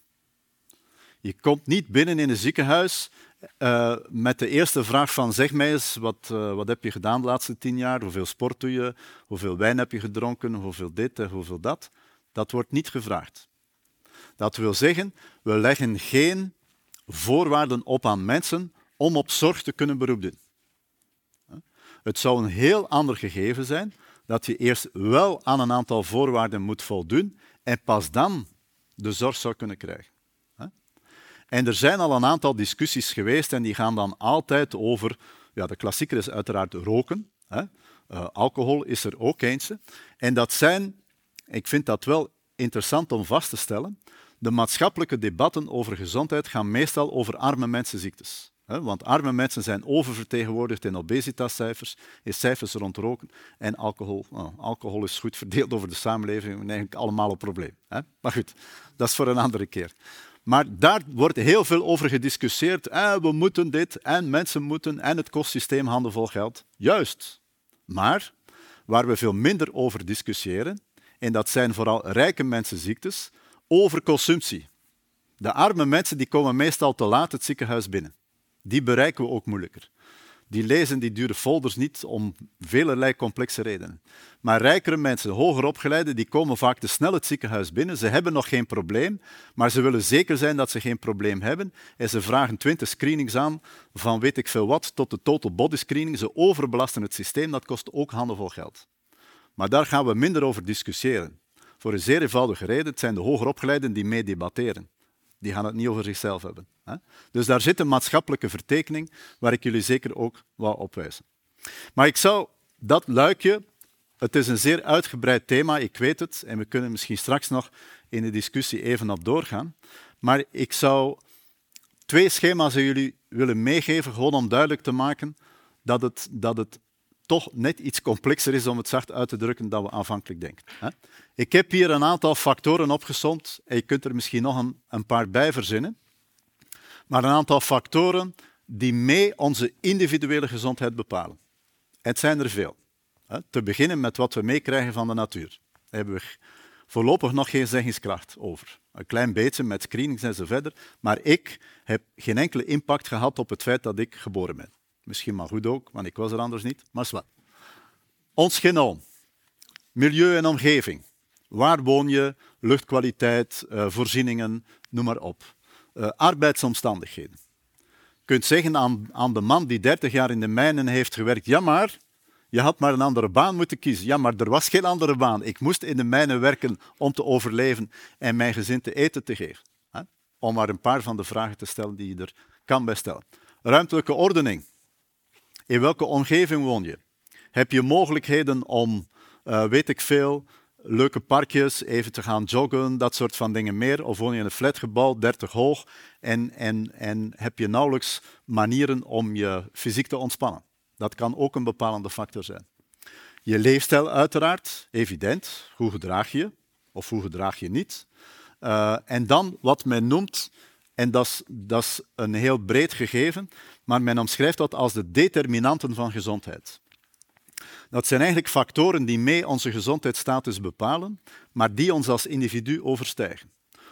Je komt niet binnen in een ziekenhuis uh, met de eerste vraag van zeg mij eens, wat, uh, wat heb je gedaan de laatste tien jaar? Hoeveel sport doe je? Hoeveel wijn heb je gedronken? Hoeveel dit en hoeveel dat? Dat wordt niet gevraagd. Dat wil zeggen, we leggen geen voorwaarden op aan mensen om op zorg te kunnen beroep doen. Het zou een heel ander gegeven zijn dat je eerst wel aan een aantal voorwaarden moet voldoen en pas dan de zorg zou kunnen krijgen. En er zijn al een aantal discussies geweest en die gaan dan altijd over, ja, de klassieker is uiteraard roken. Hè. Uh, alcohol is er ook eentje. En dat zijn, ik vind dat wel interessant om vast te stellen, de maatschappelijke debatten over gezondheid gaan meestal over arme mensenziektes. Want arme mensen zijn oververtegenwoordigd in obesitascijfers, in cijfers rond roken en alcohol. Nou, alcohol is goed verdeeld over de samenleving, we eigenlijk allemaal een probleem. Maar goed, dat is voor een andere keer. Maar daar wordt heel veel over gediscussieerd. Eh, we moeten dit en mensen moeten en het kostsysteem handen vol geld. Juist. Maar waar we veel minder over discussiëren, en dat zijn vooral rijke mensenziektes, over consumptie. De arme mensen die komen meestal te laat het ziekenhuis binnen. Die bereiken we ook moeilijker. Die lezen die dure folders niet om velerlei complexe redenen. Maar rijkere mensen, hoger opgeleide, die komen vaak te snel het ziekenhuis binnen. Ze hebben nog geen probleem, maar ze willen zeker zijn dat ze geen probleem hebben. En ze vragen twintig screenings aan, van weet ik veel wat, tot de total body screening. Ze overbelasten het systeem, dat kost ook handenvol geld. Maar daar gaan we minder over discussiëren. Voor een zeer eenvoudige reden, het zijn de hoger opgeleiden die mee debatteren. Die gaan het niet over zichzelf hebben. Dus daar zit een maatschappelijke vertekening waar ik jullie zeker ook wou opwijzen. Maar ik zou dat luikje, het is een zeer uitgebreid thema, ik weet het, en we kunnen misschien straks nog in de discussie even op doorgaan. Maar ik zou twee schema's aan jullie willen meegeven, gewoon om duidelijk te maken dat het, dat het toch net iets complexer is om het zacht uit te drukken dan we aanvankelijk denken. Ik heb hier een aantal factoren opgezond en je kunt er misschien nog een, een paar bij verzinnen maar een aantal factoren die mee onze individuele gezondheid bepalen. het zijn er veel. Te beginnen met wat we meekrijgen van de natuur. Daar hebben we voorlopig nog geen zeggingskracht over. Een klein beetje met screenings en zo verder, maar ik heb geen enkele impact gehad op het feit dat ik geboren ben. Misschien maar goed ook, want ik was er anders niet, maar zwart. Ons genoom, milieu en omgeving. Waar woon je, luchtkwaliteit, eh, voorzieningen, noem maar op uh, arbeidsomstandigheden. Je kunt zeggen aan, aan de man die 30 jaar in de mijnen heeft gewerkt, ja maar, je had maar een andere baan moeten kiezen. Ja, maar er was geen andere baan. Ik moest in de mijnen werken om te overleven en mijn gezin te eten te geven. Om maar een paar van de vragen te stellen die je er kan bij stellen. Ruimtelijke ordening. In welke omgeving woon je? Heb je mogelijkheden om, uh, weet ik veel, leuke parkjes, even te gaan joggen, dat soort van dingen meer. Of woon je in een flatgebouw, 30 hoog, en, en, en heb je nauwelijks manieren om je fysiek te ontspannen. Dat kan ook een bepalende factor zijn. Je leefstijl uiteraard, evident. Hoe gedraag je of hoe gedraag je niet? Uh, en dan wat men noemt, en dat is een heel breed gegeven, maar men omschrijft dat als de determinanten van gezondheid. Dat zijn eigenlijk factoren die mee onze gezondheidsstatus bepalen, maar die ons als individu overstijgen.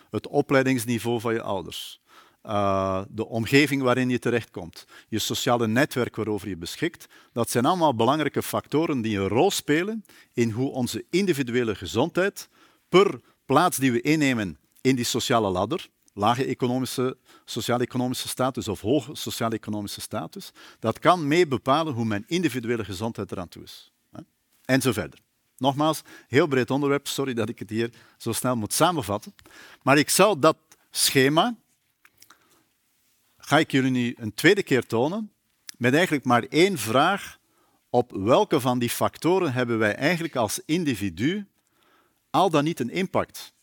Het opleidingsniveau van je ouders, uh, de omgeving waarin je terechtkomt, je sociale netwerk waarover je beschikt, dat zijn allemaal belangrijke factoren die een rol spelen in hoe onze individuele gezondheid per plaats die we innemen in die sociale ladder, lage economische, sociaal-economische status of hoge sociaal-economische status, dat kan mee bepalen hoe mijn individuele gezondheid eraan toe is. En zo verder. Nogmaals, heel breed onderwerp, sorry dat ik het hier zo snel moet samenvatten. Maar ik zal dat schema, ga ik jullie nu een tweede keer tonen, met eigenlijk maar één vraag. Op welke van die factoren hebben wij eigenlijk als individu al dan niet een impact?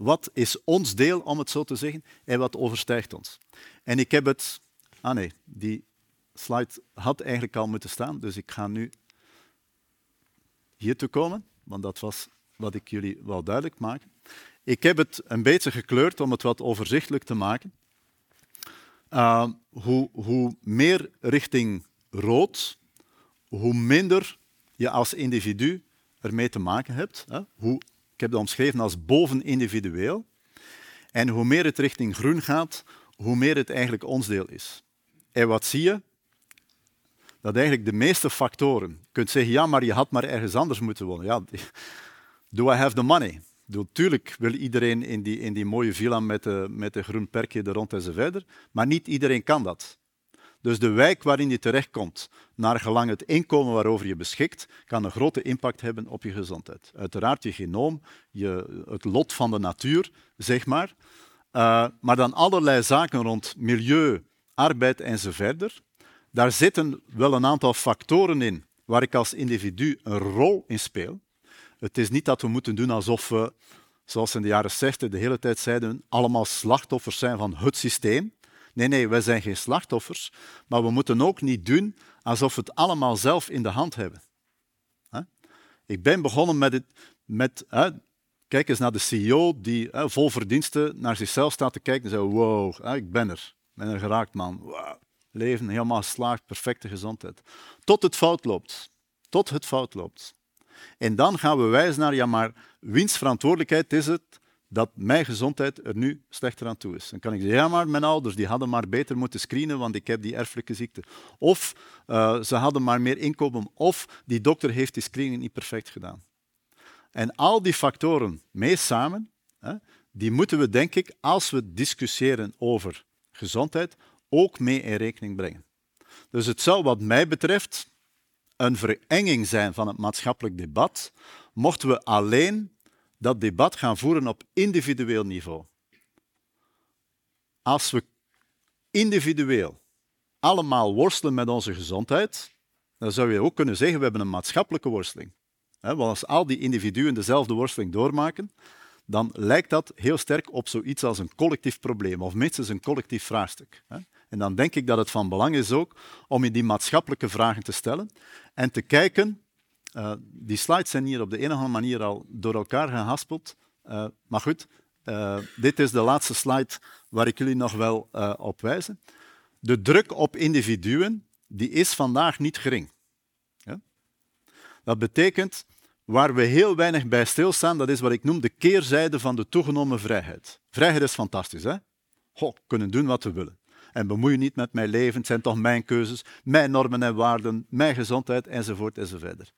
Wat is ons deel, om het zo te zeggen, en wat overstijgt ons? En ik heb het... Ah nee, die slide had eigenlijk al moeten staan, dus ik ga nu hier te komen. want dat was wat ik jullie wou duidelijk maken. Ik heb het een beetje gekleurd om het wat overzichtelijk te maken. Uh, hoe, hoe meer richting rood, hoe minder je als individu ermee te maken hebt. Hè? Hoe, ik heb dat omschreven als bovenindividueel. En hoe meer het richting groen gaat, hoe meer het eigenlijk ons deel is. En wat zie je? Dat eigenlijk de meeste factoren, je kunt zeggen, ja, maar je had maar ergens anders moeten wonen. Ja, <laughs> do I have the money? Natuurlijk wil iedereen in die, in die mooie villa met de, met de groen perkje er rond en verder, maar niet iedereen kan dat. Dus de wijk waarin je terechtkomt, naar gelang het inkomen waarover je beschikt, kan een grote impact hebben op je gezondheid. Uiteraard je genoom, je, het lot van de natuur, zeg maar. Uh, maar dan allerlei zaken rond milieu, arbeid enzovoort. Daar zitten wel een aantal factoren in waar ik als individu een rol in speel. Het is niet dat we moeten doen alsof we, zoals in de jaren 60 de hele tijd zeiden, allemaal slachtoffers zijn van het systeem. Nee, nee, wij zijn geen slachtoffers, maar we moeten ook niet doen alsof we het allemaal zelf in de hand hebben. Ik ben begonnen met het. Met, kijk eens naar de CEO die vol verdiensten naar zichzelf staat te kijken en zegt: Wow, ik ben er. Ik ben er geraakt, man. Leven helemaal geslaagd, perfecte gezondheid. Tot het fout loopt. Tot het fout loopt. En dan gaan we wijzen naar, ja, maar wiens verantwoordelijkheid is het dat mijn gezondheid er nu slechter aan toe is. Dan kan ik zeggen, ja, maar mijn ouders die hadden maar beter moeten screenen, want ik heb die erfelijke ziekte. Of uh, ze hadden maar meer inkomen. Of die dokter heeft die screening niet perfect gedaan. En al die factoren mee samen, hè, die moeten we, denk ik, als we discussiëren over gezondheid, ook mee in rekening brengen. Dus het zou wat mij betreft een verenging zijn van het maatschappelijk debat, mochten we alleen dat debat gaan voeren op individueel niveau. Als we individueel allemaal worstelen met onze gezondheid, dan zou je ook kunnen zeggen we hebben een maatschappelijke worsteling. Want als al die individuen dezelfde worsteling doormaken, dan lijkt dat heel sterk op zoiets als een collectief probleem, of minstens een collectief vraagstuk. En dan denk ik dat het van belang is ook om je die maatschappelijke vragen te stellen en te kijken uh, die slides zijn hier op de een of andere manier al door elkaar gehaspeld. Uh, maar goed, uh, dit is de laatste slide waar ik jullie nog wel op wijs. De druk op individuen die is vandaag niet gering. Ja? Dat betekent, waar we heel weinig bij stilstaan, dat is wat ik noem de keerzijde van de toegenomen vrijheid. Vrijheid is fantastisch, hè? Ho, kunnen doen wat we willen. En bemoei je niet met mijn leven, het zijn toch mijn keuzes, mijn normen en waarden, mijn gezondheid, enzovoort, enzovoort.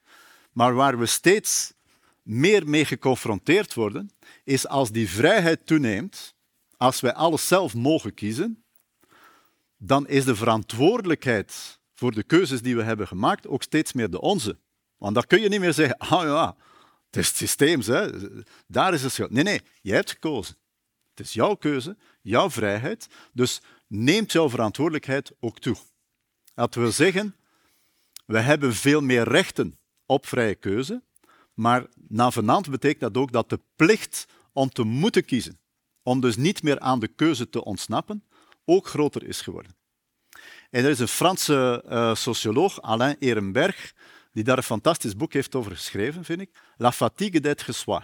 Maar waar we steeds meer mee geconfronteerd worden, is als die vrijheid toeneemt, als wij alles zelf mogen kiezen, dan is de verantwoordelijkheid voor de keuzes die we hebben gemaakt ook steeds meer de onze. Want dan kun je niet meer zeggen, ah ja, het is het systeem, hè. daar is het schuld. Nee, nee, jij hebt gekozen. Het is jouw keuze, jouw vrijheid, dus neemt jouw verantwoordelijkheid ook toe. Dat wil zeggen, we hebben veel meer rechten op vrije keuze. Maar navenant betekent dat ook dat de plicht om te moeten kiezen, om dus niet meer aan de keuze te ontsnappen, ook groter is geworden. En er is een Franse uh, socioloog, Alain Ehrenberg, die daar een fantastisch boek heeft over geschreven, vind ik. La fatigue d'être soi.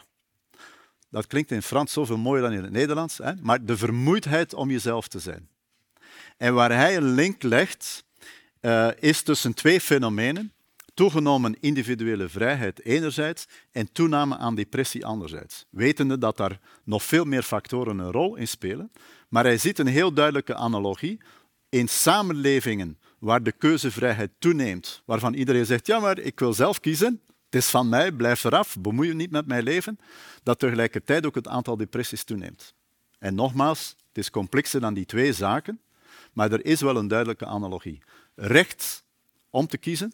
Dat klinkt in Frans zoveel mooier dan in het Nederlands, hè? maar de vermoeidheid om jezelf te zijn. En waar hij een link legt, uh, is tussen twee fenomenen toegenomen individuele vrijheid enerzijds en toename aan depressie anderzijds. Wetende dat daar nog veel meer factoren een rol in spelen. Maar hij ziet een heel duidelijke analogie in samenlevingen waar de keuzevrijheid toeneemt, waarvan iedereen zegt, ja maar ik wil zelf kiezen, het is van mij, blijf eraf, bemoei je niet met mijn leven, dat tegelijkertijd ook het aantal depressies toeneemt. En nogmaals, het is complexer dan die twee zaken, maar er is wel een duidelijke analogie. Recht om te kiezen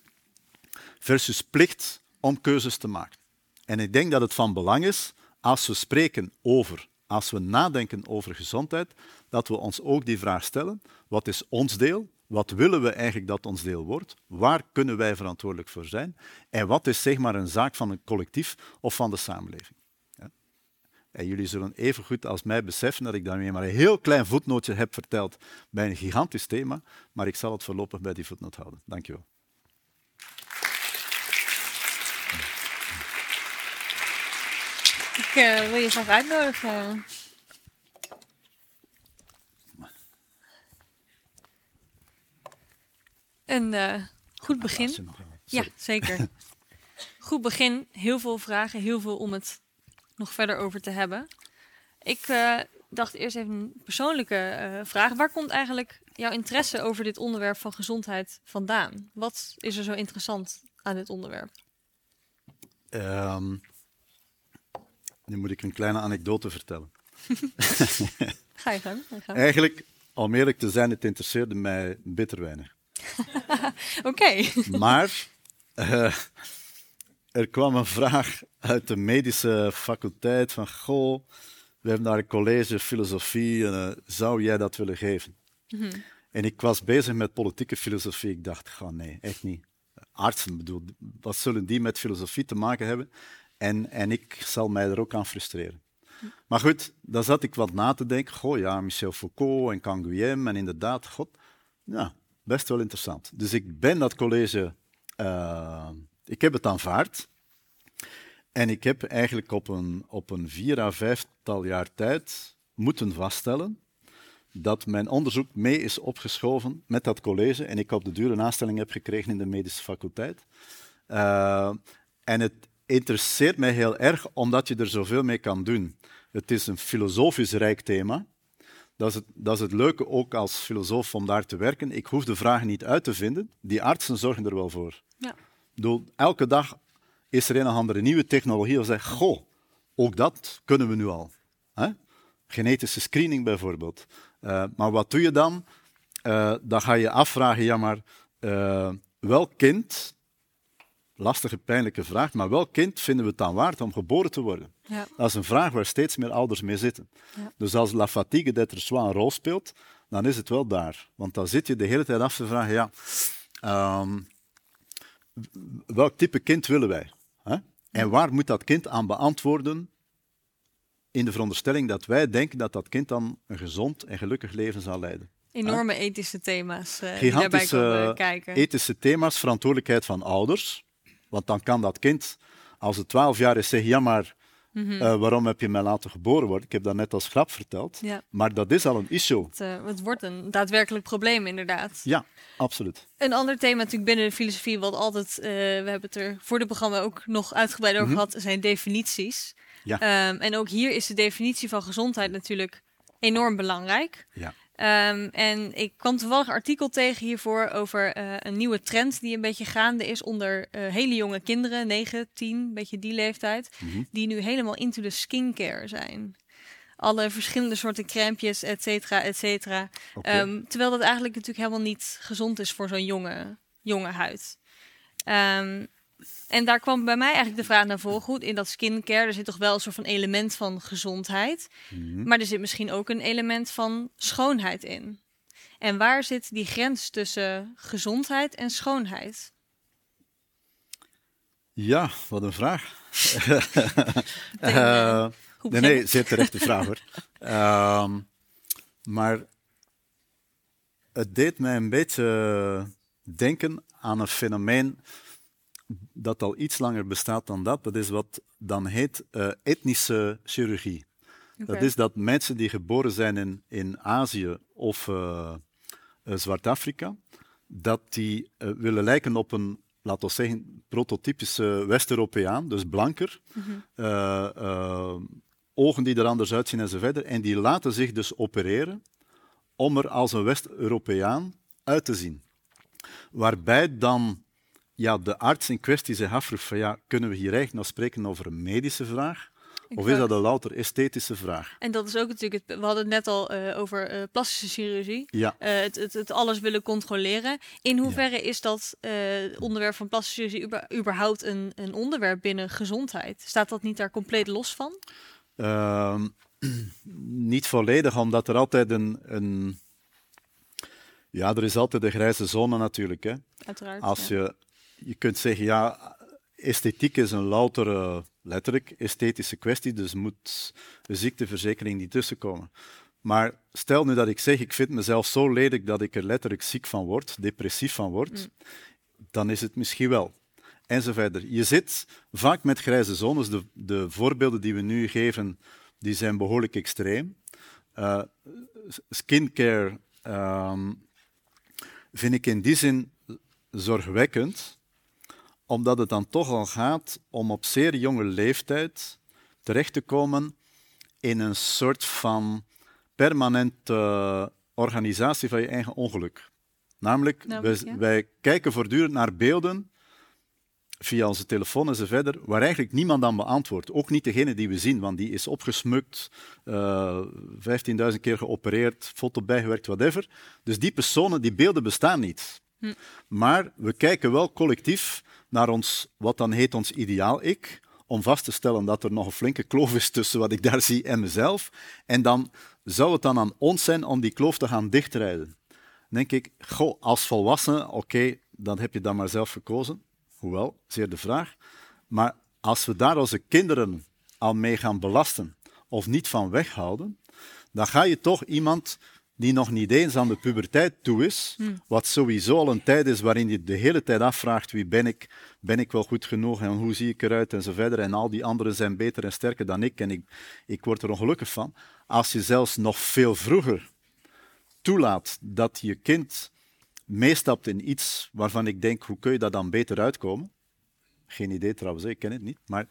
versus plicht om keuzes te maken. En ik denk dat het van belang is, als we spreken over, als we nadenken over gezondheid, dat we ons ook die vraag stellen, wat is ons deel? Wat willen we eigenlijk dat ons deel wordt? Waar kunnen wij verantwoordelijk voor zijn? En wat is zeg maar een zaak van een collectief of van de samenleving? En jullie zullen even goed als mij beseffen dat ik daarmee maar een heel klein voetnootje heb verteld bij een gigantisch thema, maar ik zal het voorlopig bij die voetnoot houden. Dank je wel. Ik eh, wil je graag uitnodigen. Een eh, goed begin. Ja, zeker. <laughs> Goed begin. Heel veel vragen, heel veel om het nog verder over te hebben. Ik eh, dacht eerst even een persoonlijke eh, vraag. Waar komt eigenlijk jouw interesse over dit onderwerp van gezondheid vandaan? Wat is er zo interessant aan dit onderwerp? Ehm, nu moet ik een kleine anekdote vertellen. <laughs> Ga je gang. Eigenlijk, om eerlijk te zijn, het interesseerde mij bitter weinig. <laughs> Oké. Maar eh, er kwam een vraag uit de medische faculteit van, goh, we hebben daar een college filosofie, en, eh, zou jij dat willen geven? En ik was bezig met politieke filosofie. Ik dacht, goh, nee, echt niet. Artsen, bedoel, wat zullen die met filosofie te maken hebben? En, en ik zal mij er ook aan frustreren. Maar goed, dan zat ik wat na te denken. Goh, ja, Michel Foucault en Canguilhem. En inderdaad, god, ja, best wel interessant. Dus ik ben dat college, eh, ik heb het aanvaard. En ik heb eigenlijk op een, op een vier à vijftal jaar tijd moeten vaststellen dat mijn onderzoek mee is opgeschoven met dat college en ik op de duur een aanstelling heb gekregen in de medische faculteit. Eh, en het interesseert mij heel erg omdat je er zoveel mee kan doen. Het is een filosofisch rijk thema. Dat is, het, dat is het leuke ook als filosoof om daar te werken. Ik hoef de vragen niet uit te vinden. Die artsen zorgen er wel voor. Ja. Bedoel, elke dag is er een of andere nieuwe technologie of zegt, goh, ook dat kunnen we nu al. Hè? Genetische screening bijvoorbeeld. Eh, maar wat doe je dan? Eh, dan ga je afvragen, ja maar, eh, welk kind, lastige, pijnlijke vraag, maar welk kind vinden we het dan waard om geboren te worden? Ja. Dat is een vraag waar steeds meer ouders mee zitten. Ja. Dus als la fatigue d'être soi een rol speelt, dan is het wel daar. Want dan zit je de hele tijd af te vragen, ja, ehm, welk type kind willen wij? Hè? En waar moet dat kind aan beantwoorden in de veronderstelling dat wij denken dat dat kind dan een gezond en gelukkig leven zal leiden? Enorme ethische thema's die daarbij Gigantische komen kijken. ethische thema's, verantwoordelijkheid van ouders. Want dan kan dat kind, als het 12 jaar is, zeggen: Ja, maar Mhm. eh, waarom heb je mij laten geboren worden? Ik heb dat net als grap verteld. Ja. Maar dat is al een issue. Het, eh, het wordt een daadwerkelijk probleem, inderdaad. Ja, absoluut. Een ander thema natuurlijk binnen de filosofie, wat altijd, eh, we hebben het er voor dit programma ook nog uitgebreid over Mhm. gehad, zijn definities. Ja. Ehm, en ook hier is de definitie van gezondheid natuurlijk enorm belangrijk. Ja. Ehm, en ik kwam toevallig een artikel tegen hiervoor over eh, een nieuwe trend die een beetje gaande is onder eh, hele jonge kinderen, 9, 10, een beetje die leeftijd, Mhm. die nu helemaal into de skincare zijn. Alle verschillende soorten crèmpjes, et cetera, et cetera. Ehm, terwijl dat eigenlijk natuurlijk helemaal niet gezond is voor zo'n jonge, jonge huid. Ehm, en daar kwam bij mij eigenlijk de vraag naar voren. Goed, in dat skincare, er zit toch wel een soort van element van gezondheid. Mhm. Maar er zit misschien ook een element van schoonheid in. En waar zit die grens tussen gezondheid en schoonheid? Ja, wat een vraag. denk, <laughs> Eh, Goed nee, nee, zeer terechte vraag hoor. <laughs> Ehm, maar het deed mij een beetje denken aan een fenomeen dat al iets langer bestaat dan dat. Dat is wat dan heet eh, etnische chirurgie. Dat is dat mensen die geboren zijn in, in Azië of eh, Zwart-Afrika, dat die willen lijken op een, laten we zeggen, prototypische West-Europeaan, dus blanker, eh, ogen die er anders uitzien en zo verder. En die laten zich dus opereren om er als een West-Europeaan uit te zien. Waarbij dan ja, de arts in kwestie zich afvroeg van ja, kunnen we hier eigenlijk nog spreken over een medische vraag? Of is dat een louter esthetische vraag? En dat is ook natuurlijk, het, we hadden het net al eh, over eh, plastische chirurgie. Ja, Eh, het, het, het alles willen controleren. In hoeverre is dat onderwerp van plastische chirurgie uber- überhaupt een, een onderwerp binnen gezondheid? Staat dat niet daar compleet los van? Ehm, <clears throat> niet volledig, omdat er altijd een, een... Ja, er is altijd een grijze zone natuurlijk. Hè. Uiteraard. Als je, je kunt zeggen, ja, esthetiek is een louter, letterlijk, esthetische kwestie, dus moet de ziekteverzekering niet tussenkomen. Maar stel nu dat ik zeg, ik vind mezelf zo lelijk dat ik er letterlijk ziek van word, depressief van word, dan is het misschien wel. enzovoort. Je zit vaak met grijze zones. De, de voorbeelden die we nu geven, die zijn behoorlijk extreem. Uh, skincare ehm, vind ik in die zin zorgwekkend, omdat het dan toch al gaat om op zeer jonge leeftijd terecht te komen in een soort van permanente organisatie van je eigen ongeluk. Namelijk, wij, wij, kijken voortdurend naar beelden via onze telefoon en zo verder, waar eigenlijk niemand aan beantwoordt. Ook niet degene die we zien, want die is opgesmukt, uh, eh, 15.000 keer geopereerd, foto bijgewerkt, whatever. Dus die personen, die beelden bestaan niet. Hm. Maar we kijken wel collectief naar ons, wat dan heet ons ideaal-ik, om vast te stellen dat er nog een flinke kloof is tussen wat ik daar zie en mezelf. En dan zou het dan aan ons zijn om die kloof te gaan dichtrijden. Dan denk ik, goh, als volwassene, oké, dan heb je dat maar zelf gekozen. Hoewel, zeer de vraag. Maar als we daar onze kinderen al mee gaan belasten of niet van weghouden, dan ga je toch iemand die nog niet eens aan de puberteit toe is, hmm. wat sowieso al een tijd is waarin je de hele tijd afvraagt wie ben ik, ben ik wel goed genoeg en hoe zie ik eruit en zo verder. En al die anderen zijn beter en sterker dan ik en ik, ik word er ongelukkig van. Als je zelfs nog veel vroeger toelaat dat je kind meestapt in iets waarvan ik denk, hoe kun je dat dan beter uitkomen? Geen idee trouwens, ik ken het niet, maar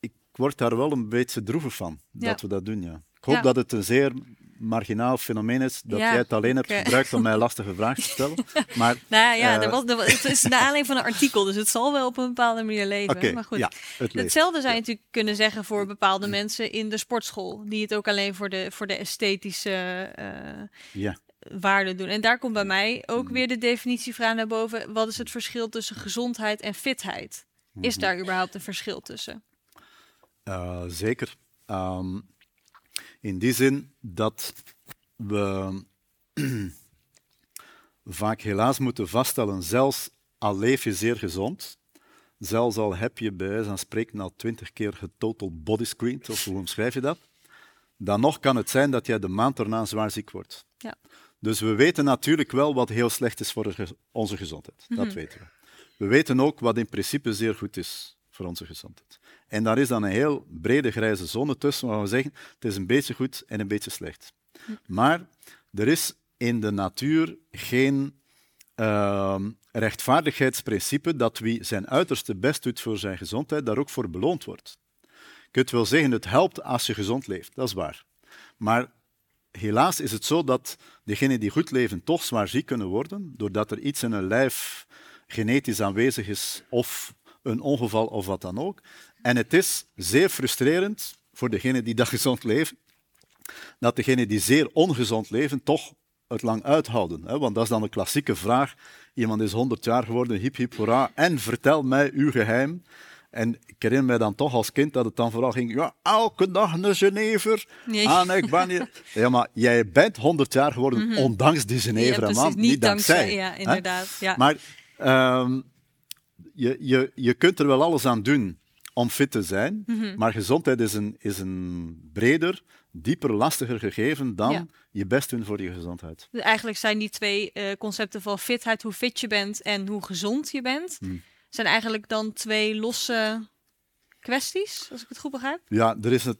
ik word daar wel een beetje droevig van, dat we dat doen, ja. Ik hoop dat het een zeer marginaal fenomeen is dat jij het alleen hebt gebruikt om mij lastige vragen te stellen. <laughs> <laughs> Maar, nou ja, uh, was, het is naar aanleiding van een artikel, dus het zal wel op een bepaalde manier leven. maar goed, ja, het hetzelfde zou je natuurlijk kunnen zeggen voor bepaalde mensen in de sportschool, die het ook alleen voor de, voor de esthetische uh, ja. waarde doen. En daar komt bij mij ook weer de definitievraag naar boven. Wat is het verschil tussen gezondheid en fitheid? Is mhm. daar überhaupt een verschil tussen? Uh, zeker. Um, in die zin dat we <clears throat> vaak helaas moeten vaststellen, zelfs al leef je zeer gezond, zelfs al heb je bij wijze van spreken al twintig keer getotal body screened, of hoe omschrijf je dat, dan nog kan het zijn dat jij de maand erna zwaar ziek wordt. Ja. Dus we weten natuurlijk wel wat heel slecht is voor onze gezondheid. Dat mhm. weten we. We weten ook wat in principe zeer goed is voor onze gezondheid. En daar is dan een heel brede grijze zone tussen waar we zeggen het is een beetje goed en een beetje slecht. Maar er is in de natuur geen uh, rechtvaardigheidsprincipe dat wie zijn uiterste best doet voor zijn gezondheid, daar ook voor beloond wordt. Je kunt wel zeggen, het helpt als je gezond leeft, dat is waar. Maar helaas is het zo dat degenen die goed leven toch zwaar ziek kunnen worden, doordat er iets in hun lijf genetisch aanwezig is of een ongeval of wat dan ook. En het is zeer frustrerend voor degenen die dat <laughs> gezond leven, dat degenen die zeer ongezond leven toch het lang uithouden. Hè? Want dat is dan een klassieke vraag. Iemand is 100 jaar geworden, hip hip hoera, en vertel mij uw geheim. En ik herinner mij dan toch als kind dat het dan vooral ging, ja, elke dag een Genever. Nee. Ah, ik ben hier. <laughs> Ja, maar jij bent 100 jaar geworden mm -hmm. ondanks die Genever, ja, man. Niet, dankzij. Ja, inderdaad. Ja. Maar um, je, je, je kunt er wel alles aan doen om fit te zijn, mhm. maar gezondheid is een, is een breder, dieper, lastiger gegeven dan je best doen voor je gezondheid. Dus eigenlijk zijn die twee uh, concepten van fitheid, hoe fit je bent en hoe gezond je bent, hmm. zijn eigenlijk dan twee losse kwesties, als ik het goed begrijp? Ja, er is het,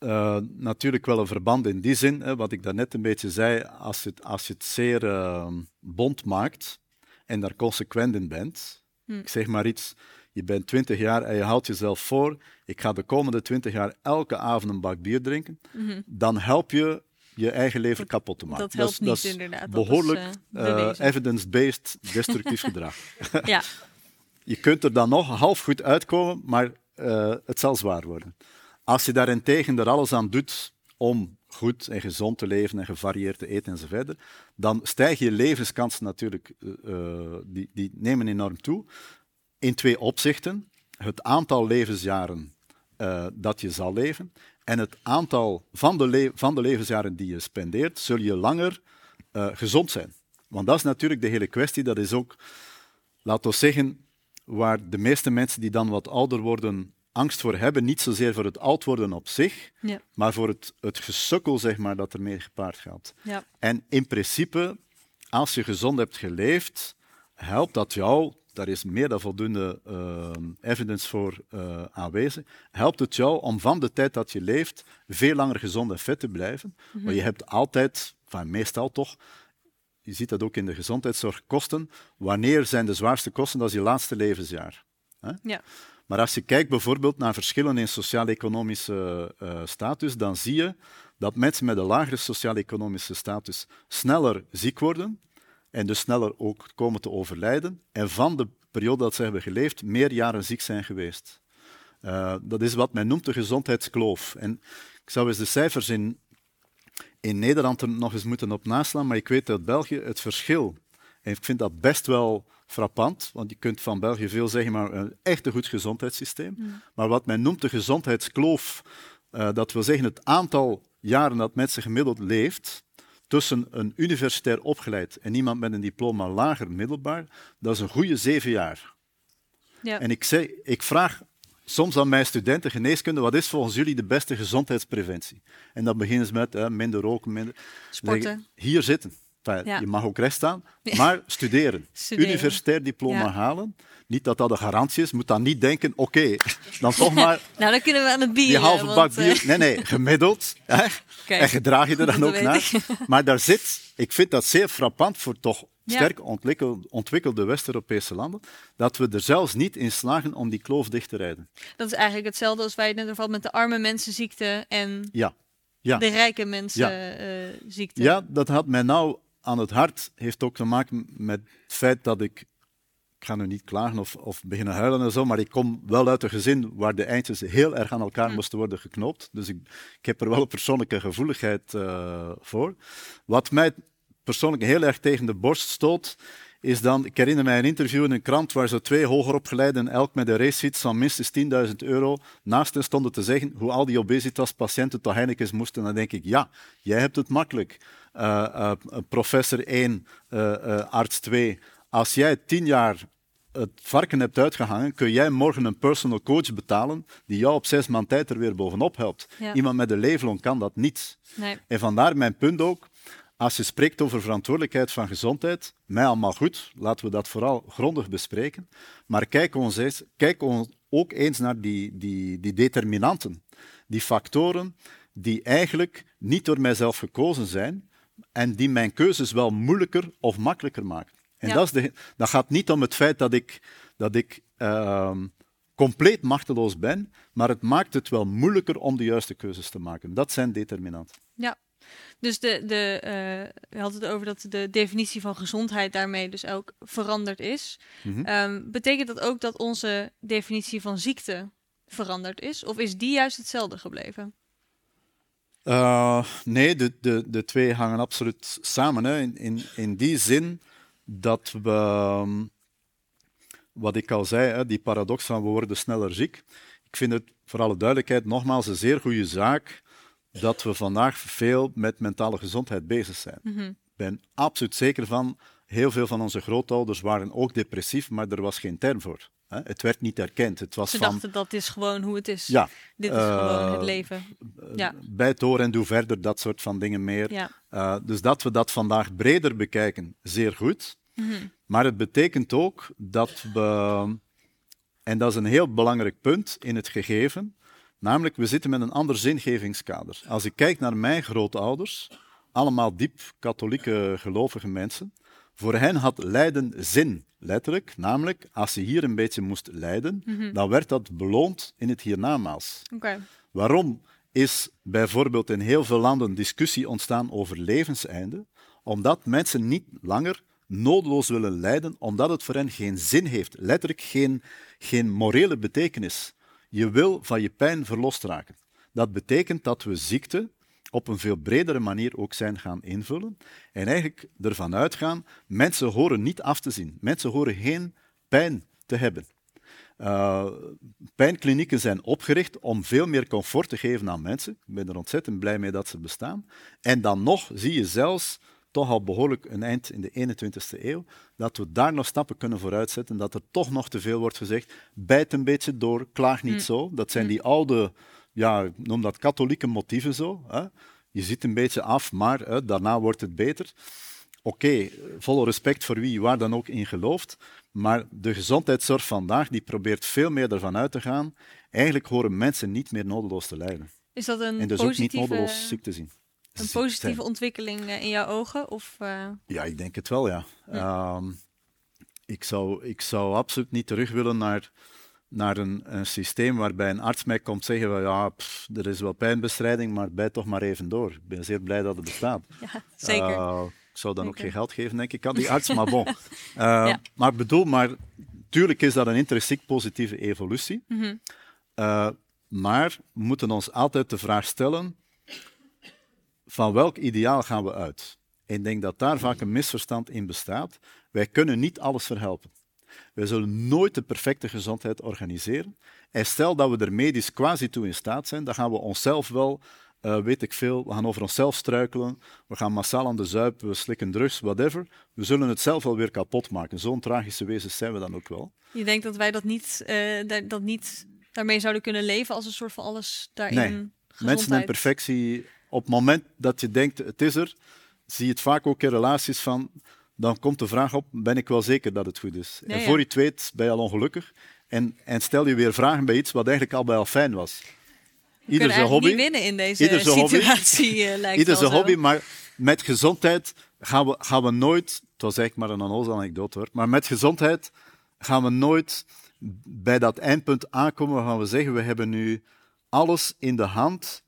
uh, natuurlijk wel een verband in die zin, hè, wat ik daarnet een beetje zei, als je het, als je het zeer uh, bond maakt en daar consequent in bent, Hm. Ik zeg maar iets, je bent 20 jaar en je houdt jezelf voor, ik ga de komende 20 jaar elke avond een bak bier drinken, mhm. dan help je je eigen leven kapot te maken. Dat helpt niet, dat is inderdaad. Behoorlijk uh, evidence-based <laughs> destructief gedrag. <laughs> ja. Je kunt er dan nog half goed uitkomen, maar uh, het zal zwaar worden. Als je daarentegen er alles aan doet om goed en gezond te leven en gevarieerd te eten enzovoort, dan stijgen je levenskansen natuurlijk, die, die nemen enorm toe. In twee opzichten. Het aantal levensjaren uh, dat je zal leven en het aantal van de, van de levensjaren die je spendeert, zul je langer uh, gezond zijn. Want dat is natuurlijk de hele kwestie. Dat is ook, laten we zeggen, waar de meeste mensen die dan wat ouder worden angst voor hebben, niet zozeer voor het oud worden op zich, ja. maar voor het, het gesukkel zeg maar, dat ermee gepaard gaat. Ja. En in principe, als je gezond hebt geleefd, helpt dat jou daar is meer dan voldoende uh, evidence voor uh, aanwezig, helpt het jou om van de tijd dat je leeft veel langer gezond en fit te blijven. Mm -hmm. Maar je hebt altijd, enfin, meestal toch, je ziet dat ook in de gezondheidszorg, kosten. Wanneer zijn de zwaarste kosten? Dat is je laatste levensjaar. Hè? Ja. Maar als je kijkt bijvoorbeeld naar verschillen in sociaal-economische uh, status, dan zie je dat mensen met een lagere sociaal-economische status sneller ziek worden en dus sneller ook komen te overlijden. En van de periode dat ze hebben geleefd, meer jaren ziek zijn geweest. Uh, dat is wat men noemt de gezondheidskloof. En ik zou eens de cijfers in, in Nederland er nog eens moeten op naslaan, maar ik weet uit België het verschil. En ik vind dat best wel frappant, want je kunt van België veel zeggen, maar een echt een goed gezondheidssysteem. Mm. Maar wat men noemt de gezondheidskloof, uh, dat wil zeggen het aantal jaren dat mensen gemiddeld leeft, tussen een universitair opgeleid en iemand met een diploma lager middelbaar, dat is een goede zeven jaar. Ja. En ik, zeg, ik vraag soms aan mijn studenten geneeskunde, wat is volgens jullie de beste gezondheidspreventie? En dan beginnen ze met hè, minder roken, minder... Sporten. Hier zitten. Enfin, Ja. Je mag ook recht staan, maar studeren. <laughs> Studeren. Universitair diploma Ja. halen. Niet dat dat een garantie is. Moet dan niet denken, oké, <laughs> dan toch maar <laughs> Nou, dan kunnen we aan het bier. die halve want, bak eh, bier. Nee, nee, gemiddeld. Hè? En gedraag je er dan ook naar. Maar daar zit, ik vind dat zeer frappant voor toch Ja. sterk ontwikkelde, West-Europese landen, dat we er zelfs niet in slagen om die kloof dicht te rijden. Dat is eigenlijk hetzelfde als wij het net over hadden met de arme mensenziekte en Ja, ja. de rijke mensen Ja. eh, ziekte. ja dat had mij nou aan het hart. Heeft ook te maken met het feit dat ik, ik ga nu niet klagen of, of beginnen huilen en zo, maar ik kom wel uit een gezin waar de eindjes heel erg aan elkaar Hm. moesten worden geknoopt. Dus ik, ik heb er wel een persoonlijke gevoeligheid eh, voor. Wat mij persoonlijk heel erg tegen de borst stoot, is dan, ik herinner mij een interview in een krant waar zo twee hogeropgeleiden, elk met een racefiets van minstens 10.000 euro, naast hen stonden te zeggen hoe al die obesitas-patiënten tot Heinekens moesten. Dan denk ik, ja, jij hebt het makkelijk. Eh, eh, professor 1, eh, arts 2. Als jij tien jaar het varken hebt uitgehangen, kun jij morgen een personal coach betalen die jou op zes maand tijd er weer bovenop helpt. Ja. Iemand met een leefloon kan dat niet. Nee. En vandaar mijn punt ook, als je spreekt over verantwoordelijkheid van gezondheid, mij allemaal goed, laten we dat vooral grondig bespreken. Maar kijk, ons eens, kijk ons ook eens naar die, die, die determinanten, die factoren die eigenlijk niet door mijzelf gekozen zijn en die mijn keuzes wel moeilijker of makkelijker maken. En Ja. dat, is de, dat gaat niet om het feit dat ik, dat ik ehm, compleet machteloos ben, maar het maakt het wel moeilijker om de juiste keuzes te maken. Dat zijn determinanten. Dus de, de, eh, we hadden het over dat de definitie van gezondheid daarmee dus ook veranderd is. Mhm. Ehm, betekent dat ook dat onze definitie van ziekte veranderd is? Of is die juist hetzelfde gebleven? Uh, nee, de, de, de twee hangen absoluut samen. Hè. In, in, in die zin dat we, um, wat ik al zei, hè, die paradox van we worden sneller ziek. Ik vind het voor alle duidelijkheid nogmaals een zeer goede zaak dat we vandaag veel met mentale gezondheid bezig zijn. Ik ben absoluut zeker van, heel veel van onze grootouders waren ook depressief, maar er was geen term voor. Hè. Het werd niet erkend. Het was Ze van, dachten dat is gewoon hoe het is. ja, Dit is eh, gewoon het leven. Ja. bijt door en doe verder, dat soort van dingen meer. Ja. Uh, dus dat we dat vandaag breder bekijken, zeer goed. Mhm. Maar het betekent ook dat we, en dat is een heel belangrijk punt in het gegeven, namelijk we zitten met een ander zingevingskader. Als ik kijk naar mijn grootouders, allemaal diep katholieke gelovige mensen, voor hen had lijden zin, letterlijk. Namelijk, als je hier een beetje moest lijden, dan werd dat beloond in het hiernamaals. Waarom is bijvoorbeeld in heel veel landen discussie ontstaan over levenseinde? Omdat mensen niet langer noodloos willen lijden, omdat het voor hen geen zin heeft, letterlijk geen, geen morele betekenis. Je wil van je pijn verlost raken. Dat betekent dat we ziekte op een veel bredere manier ook zijn gaan invullen en eigenlijk ervan uitgaan, mensen horen niet af te zien. Mensen horen geen pijn te hebben. Uh, pijnklinieken zijn opgericht om veel meer comfort te geven aan mensen. Ik ben er ontzettend blij mee dat ze bestaan. En dan nog zie je zelfs, toch al behoorlijk een eind in de 21ste eeuw, dat we daar nog stappen kunnen vooruitzetten, dat er toch nog te veel wordt gezegd, bijt een beetje door, klaag niet Mm. zo. Dat zijn die oude, ja, noem dat katholieke motieven zo. Hè? Je ziet een beetje af, maar hè, daarna wordt het beter. oké, volle respect voor wie waar dan ook in gelooft, maar de gezondheidszorg vandaag die probeert veel meer ervan uit te gaan. Eigenlijk horen mensen niet meer nodeloos te lijden. Is dat een En dus ook niet positieve, nodeloos ziek te zien. Een positieve ontwikkeling eh, in jouw ogen? Of, eh, Ja, ik denk het wel, ja. Ehm, ik, zou, ik zou absoluut niet terug willen naar, naar een, een systeem waarbij een arts mij komt zeggen van ja, pff, er is wel pijnbestrijding, maar bijt toch maar even door. Ik ben zeer blij dat het bestaat. <laughs> ja, zeker. Eh, ik zou dan ook geen geld geven, denk ik, aan die arts, maar bon. <laughs> Ja. Maar ik bedoel, maar tuurlijk is dat een intrinsiek positieve evolutie. Mhm. Maar we moeten ons altijd de vraag stellen, van welk ideaal gaan we uit? Ik denk dat daar vaak een misverstand in bestaat. Wij kunnen niet alles verhelpen. Wij zullen nooit de perfecte gezondheid organiseren. En stel dat we er medisch quasi toe in staat zijn, dan gaan we onszelf wel, eh, weet ik veel, we gaan over onszelf struikelen, we gaan massaal aan de zuip, we slikken drugs, whatever. We zullen het zelf wel weer kapot maken. Zo'n tragische wezens zijn we dan ook wel. Je denkt dat wij dat niet, eh, dat niet daarmee zouden kunnen leven als een soort van alles daarin. Nee. Mensen en gezondheid- perfectie, op het moment dat je denkt het is er, zie je het vaak ook in relaties van, dan komt de vraag op, ben ik wel zeker dat het goed is? En voor je het weet ben je al ongelukkig en, en stel je weer vragen bij iets wat eigenlijk al bij al fijn was. We Ieder zijn hobby, niet winnen in deze Ieder zijn hobby. situatie, eh, lijkt ieder wel zijn zo. hobby, maar met gezondheid gaan we, gaan we nooit, het was eigenlijk maar een onnozel anekdote hoor, maar met gezondheid gaan we nooit bij dat eindpunt aankomen waarvan we zeggen, we hebben nu alles in de hand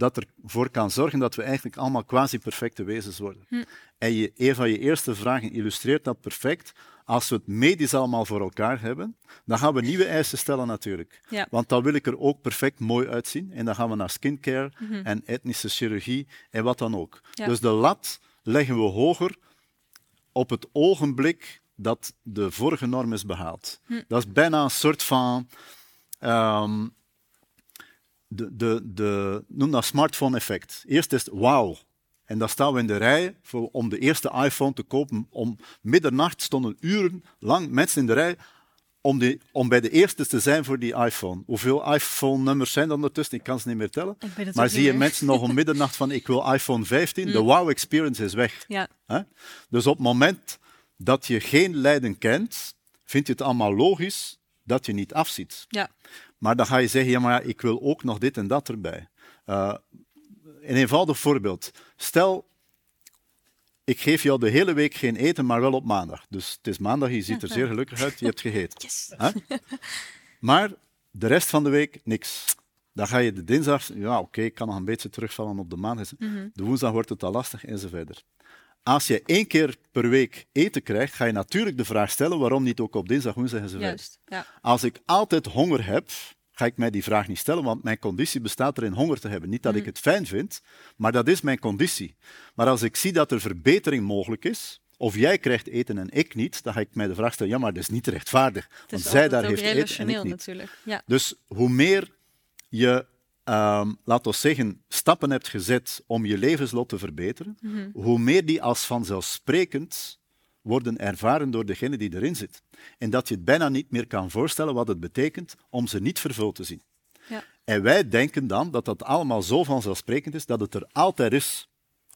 dat ervoor kan zorgen dat we eigenlijk allemaal quasi-perfecte wezens worden. Hm. En je, een van je eerste vragen illustreert dat perfect. Als we het medisch allemaal voor elkaar hebben, dan gaan we nieuwe eisen stellen natuurlijk. Ja. Want dan wil ik er ook perfect mooi uitzien. En dan gaan we naar skincare en etnische chirurgie en wat dan ook. Ja. Dus de lat leggen we hoger op het ogenblik dat de vorige norm is behaald. Dat is bijna een soort van... ehm, de, de, de, noem dat smartphone-effect. Eerst is het wauw. En dan staan we in de rij voor, om de eerste iPhone te kopen. Om middernacht stonden uren lang mensen in de rij om, die, om bij de eerste te zijn voor die iPhone. Hoeveel iPhone-nummers zijn er ondertussen? Ik kan ze niet meer tellen. Maar zie je mensen nog om middernacht van ik wil iPhone 15? De wow-experience is weg. Ja? Dus op het moment dat je geen lijden kent, vind je het allemaal logisch dat je niet afziet. ja. Maar dan ga je zeggen, ja, maar ja, ik wil ook nog dit en dat erbij. Eh, een eenvoudig voorbeeld. Stel, ik geef jou de hele week geen eten, maar wel op maandag. Dus het is maandag, je ziet er zeer gelukkig uit, je hebt gegeten. <laughs> Yes. Maar de rest van de week niks. Dan ga je de dinsdag, ja oké, ik kan nog een beetje terugvallen op de maandag. De woensdag wordt het al lastig enzovoort. Als je één keer per week eten krijgt, ga je natuurlijk de vraag stellen waarom niet ook op dinsdag, woensdag enzovoort. Juist. Ja. Als ik altijd honger heb, ga ik mij die vraag niet stellen, want mijn conditie bestaat erin honger te hebben. Niet dat ik het fijn vind, maar dat is mijn conditie. Maar als ik zie dat er verbetering mogelijk is, of jij krijgt eten en ik niet, dan ga ik mij de vraag stellen, ja, maar dat is niet rechtvaardig. Want zij daar heeft eten en ik niet. natuurlijk. Ja. Dus hoe meer je, ehm laat ons zeggen, stappen hebt gezet om je levenslot te verbeteren, hoe meer die als vanzelfsprekend worden ervaren door degene die erin zit. En dat je het bijna niet meer kan voorstellen wat het betekent om ze niet vervuld te zien. Ja. En wij denken dan dat dat allemaal zo vanzelfsprekend is dat het er altijd is.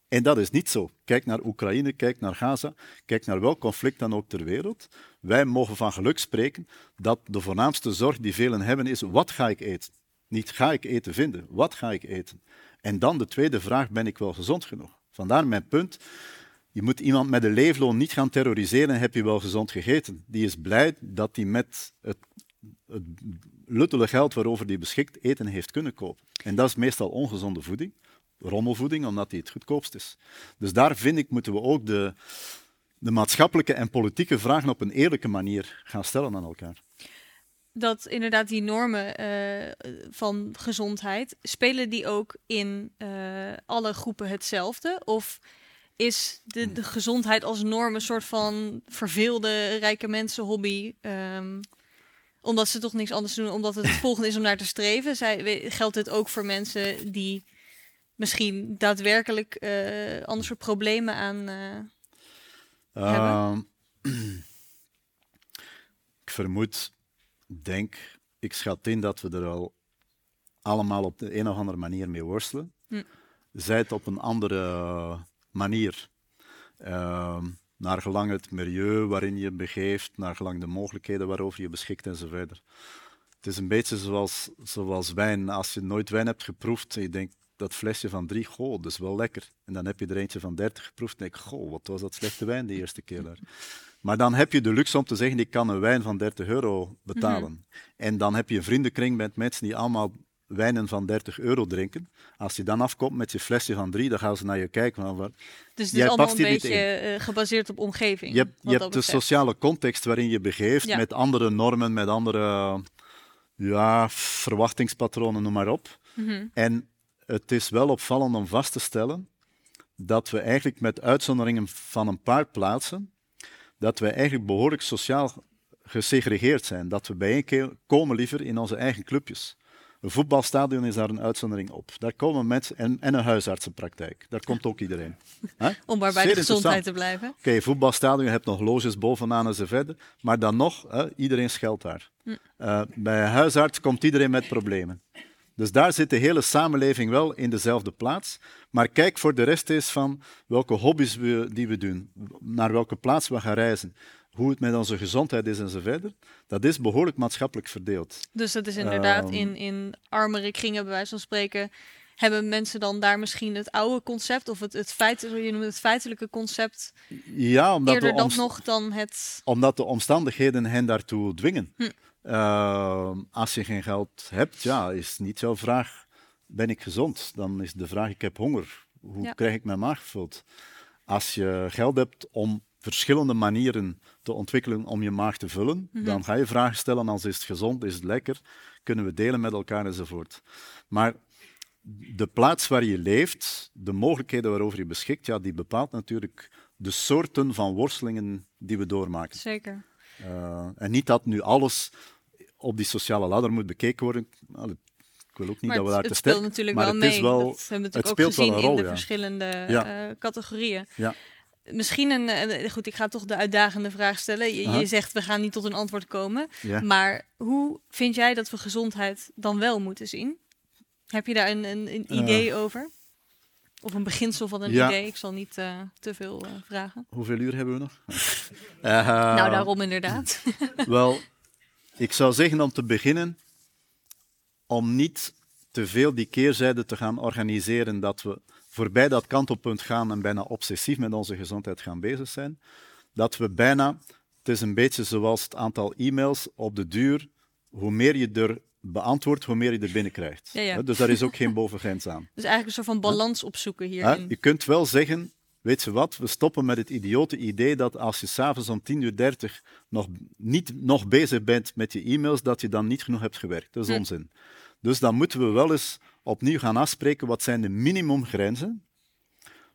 En dat is niet zo. Kijk naar Oekraïne, kijk naar Gaza, kijk naar welk conflict dan ook ter wereld. Wij mogen van geluk spreken dat de voornaamste zorg die velen hebben is: wat ga ik eten? Niet ga ik eten vinden, wat ga ik eten? En dan de tweede vraag: ben ik wel gezond genoeg? Vandaar mijn punt. Je moet iemand met een leefloon niet gaan terroriseren. Heb je wel gezond gegeten? Die is blij dat hij met het, het luttele geld waarover hij beschikt eten heeft kunnen kopen. En dat is meestal ongezonde voeding, rommelvoeding, omdat die het goedkoopst is. Dus daar vind ik moeten we ook de, de maatschappelijke en politieke vragen op een eerlijke manier gaan stellen aan elkaar. Dat inderdaad die normen eh, van gezondheid, spelen die ook in eh, alle groepen hetzelfde? Of is de, de gezondheid als norm een soort van verveelde rijke mensen hobby? ehm, omdat ze toch niks anders doen, omdat het het <laughs> volgende is om naar te streven. Zij, geldt dit ook voor mensen die misschien daadwerkelijk eh ander soort problemen aan... eh, Ehm, <clears throat> ik vermoed, denk, ik schat in dat we er al allemaal op de een of andere manier mee worstelen. Hm. Zij het op een andere manier. Ehm, naar gelang het milieu waarin je begeeft, naar gelang de mogelijkheden waarover je beschikt enzovoort. Het is een beetje zoals, zoals wijn. Als je nooit wijn hebt geproefd en je denkt, dat flesje van drie, goh, dat is wel lekker. En dan heb je er eentje van dertig geproefd en denk goh, wat was dat slechte wijn de eerste keer daar. Maar dan heb je de luxe om te zeggen, ik kan een wijn van 30 euro betalen. Mhm. En dan heb je een vriendenkring met mensen die allemaal wijnen van 30 euro drinken. Als je dan afkomt met je flesje van drie, dan gaan ze naar je kijken. Van, Dus het is allemaal past een beetje eh, gebaseerd op omgeving. je hebt, je de sociale context waarin je begeeft, Ja. met andere normen, met andere ja, verwachtingspatronen, noem maar op. Mhm. En het is wel opvallend om vast te stellen dat we eigenlijk met uitzonderingen van een paar plaatsen, dat we eigenlijk behoorlijk sociaal gesegregeerd zijn. Dat we bijeenkomen liever in onze eigen clubjes. Een voetbalstadion is daar een uitzondering op. Daar komen mensen en, en een huisartsenpraktijk. Daar komt ook iedereen. <laughs> Om maar bij de gezondheid te blijven. Oké, voetbalstadion, je hebt nog loges bovenaan en zo verder. Maar dan nog, iedereen scheldt daar. Eh, bij een huisarts komt iedereen met problemen. Dus daar zit de hele samenleving wel in dezelfde plaats. Maar kijk voor de rest eens van welke hobby's we, die we doen, naar welke plaats we gaan reizen, hoe het met onze gezondheid is en zo verder. Dat is behoorlijk maatschappelijk verdeeld. Dus dat is inderdaad Ehm. in, in armere kringen, bij wijze van spreken, hebben mensen dan daar misschien het oude concept of het, het, feit, je noemt het feitelijke concept Ja, omdat eerder de dan nog dan het... Omdat de omstandigheden hen daartoe dwingen. Hm. Eh, als je geen geld hebt, ja, is niet jouw vraag: ben ik gezond? Dan is de vraag: ik heb honger. Hoe Ja. krijg ik mijn maag gevuld? Als je geld hebt om verschillende manieren te ontwikkelen om je maag te vullen, Mhm. dan ga je vragen stellen als is het gezond, is het lekker, kunnen we delen met elkaar enzovoort. Maar de plaats waar je leeft, de mogelijkheden waarover je beschikt, ja, die bepaalt natuurlijk de soorten van worstelingen die we doormaken. Zeker. Uh, en niet dat nu alles op die sociale ladder moet bekeken worden. Allee, ik wil ook niet Maar dat we het, daar het te sterk... speelt natuurlijk wel het mee. is wel- dat hebben we het natuurlijk ook speelt wel gezien een rol, in de ja. verschillende Ja. eh, categorieën. Ja. Misschien een, eh, goed, ik ga toch de uitdagende vraag stellen. Je, zegt we gaan niet tot een antwoord komen. Ja. Maar hoe vind jij dat we gezondheid dan wel moeten zien? Heb je daar een, een, een Eh. idee over? Of een beginsel van een Ja. idee? Ik zal niet eh, te veel eh, vragen. Hoeveel uur hebben we nog? <laughs> Eh, nou, daarom inderdaad. Wel, ik zou zeggen om te beginnen, om niet te veel die keerzijde te gaan organiseren dat we voorbij dat kantelpunt gaan en bijna obsessief met onze gezondheid gaan bezig zijn. Dat we bijna, het is een beetje zoals het aantal e-mails op de duur, hoe meer je er beantwoordt, hoe meer je er binnenkrijgt. Ja, Dus daar is ook geen bovengrens aan. <laughs> Dus eigenlijk een soort van balans opzoeken Hè, hierin. Je kunt wel zeggen, weet je wat, we stoppen met het idiote idee dat als je s'avonds om 10.30 uur nog niet nog bezig bent met je e-mails, dat je dan niet genoeg hebt gewerkt. Dat is onzin. Dus dan moeten we wel eens opnieuw gaan afspreken wat zijn de minimumgrenzen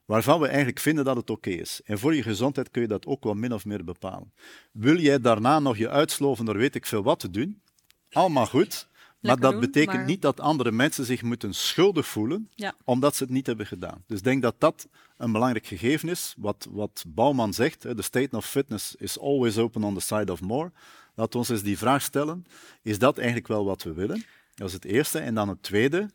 waarvan we eigenlijk vinden dat het oké is. En voor je gezondheid kun je dat ook wel min of meer bepalen. Wil jij daarna nog je uitsloven door weet ik veel wat te doen? Allemaal goed. Maar dat doen, betekent maar- niet dat andere mensen zich moeten schuldig voelen Ja. omdat ze het niet hebben gedaan. Dus ik denk dat dat een belangrijk gegeven is. Wat, wat Bouwman zegt, the state of fitness is always open on the side of more. Laten we ons eens die vraag stellen. Is dat eigenlijk wel wat we willen? Dat is het eerste. En dan het tweede.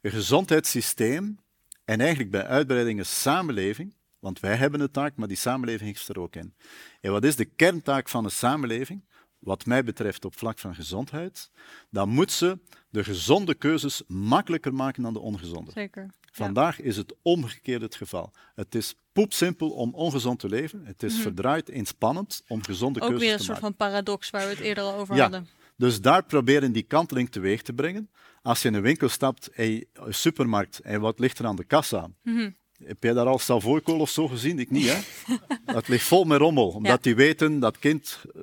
Een gezondheidssysteem en eigenlijk bij uitbreiding een samenleving. Want wij hebben een taak, maar die samenleving heeft er ook in. En wat is de kerntaak van een samenleving? Wat mij betreft op vlak van gezondheid, dan moet ze de gezonde keuzes makkelijker maken dan de ongezonde. Zeker. Ja. Vandaag is het omgekeerd het geval. Het is poepsimpel om ongezond te leven. Het is verdraaid inspannend om gezonde Mhm. Ook keuzes weer een te soort maken. van paradox waar we het eerder al over Ja. hadden. Dus daar proberen die kanteling teweeg te brengen. Als je in een winkel stapt, en een supermarkt, en wat ligt er aan de kassa? Mhm. Heb jij daar al salvoikool of zo gezien? Ik niet, hè? <laughs> dat ligt vol met rommel. Omdat die weten, dat kind eh,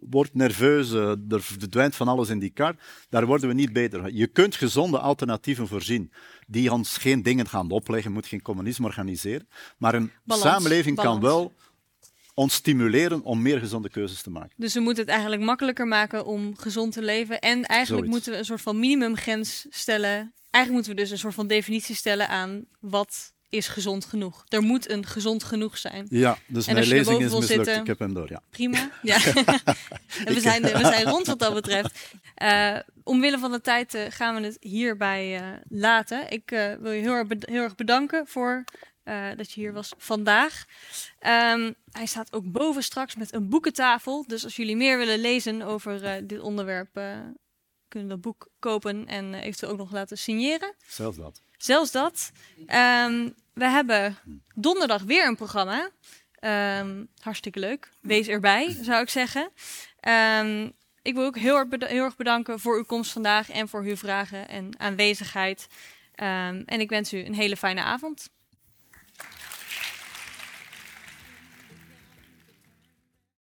wordt nerveus, eh, er verdwijnt van alles in die kar. Daar worden we niet beter. van. Je kunt gezonde alternatieven voorzien, die ons geen dingen gaan opleggen, moet geen communisme organiseren. Maar een Balans, samenleving kan wel ons stimuleren om meer gezonde keuzes te maken. Dus we moeten het eigenlijk makkelijker maken om gezond te leven. En eigenlijk Zoiets. moeten we een soort van minimumgrens stellen. Eigenlijk moeten we dus een soort van definitie stellen aan wat is gezond genoeg. Er moet een gezond genoeg zijn. Ja, dus En mijn lezing is mislukt. zitten- Ik heb hem door, ja. Prima. <laughs> Ja. En <laughs> we, zijn, we zijn rond wat dat <laughs> betreft. Eh, omwille van de tijd eh, gaan we het hierbij eh, laten. Ik wil je heel erg, heel erg bedanken voor dat je hier was vandaag. Ehm, hij staat ook boven straks met een boekentafel. Dus als jullie meer willen lezen over dit onderwerp, kunnen dat boek kopen en eventueel ook nog laten signeren. Zelfs dat. Zelfs dat. Um, we hebben donderdag weer een programma. Um, hartstikke leuk. Wees erbij, zou ik zeggen. Um, ik wil ook heel heel erg, bedanken voor uw komst vandaag en voor uw vragen en aanwezigheid. en ik wens u een hele fijne avond.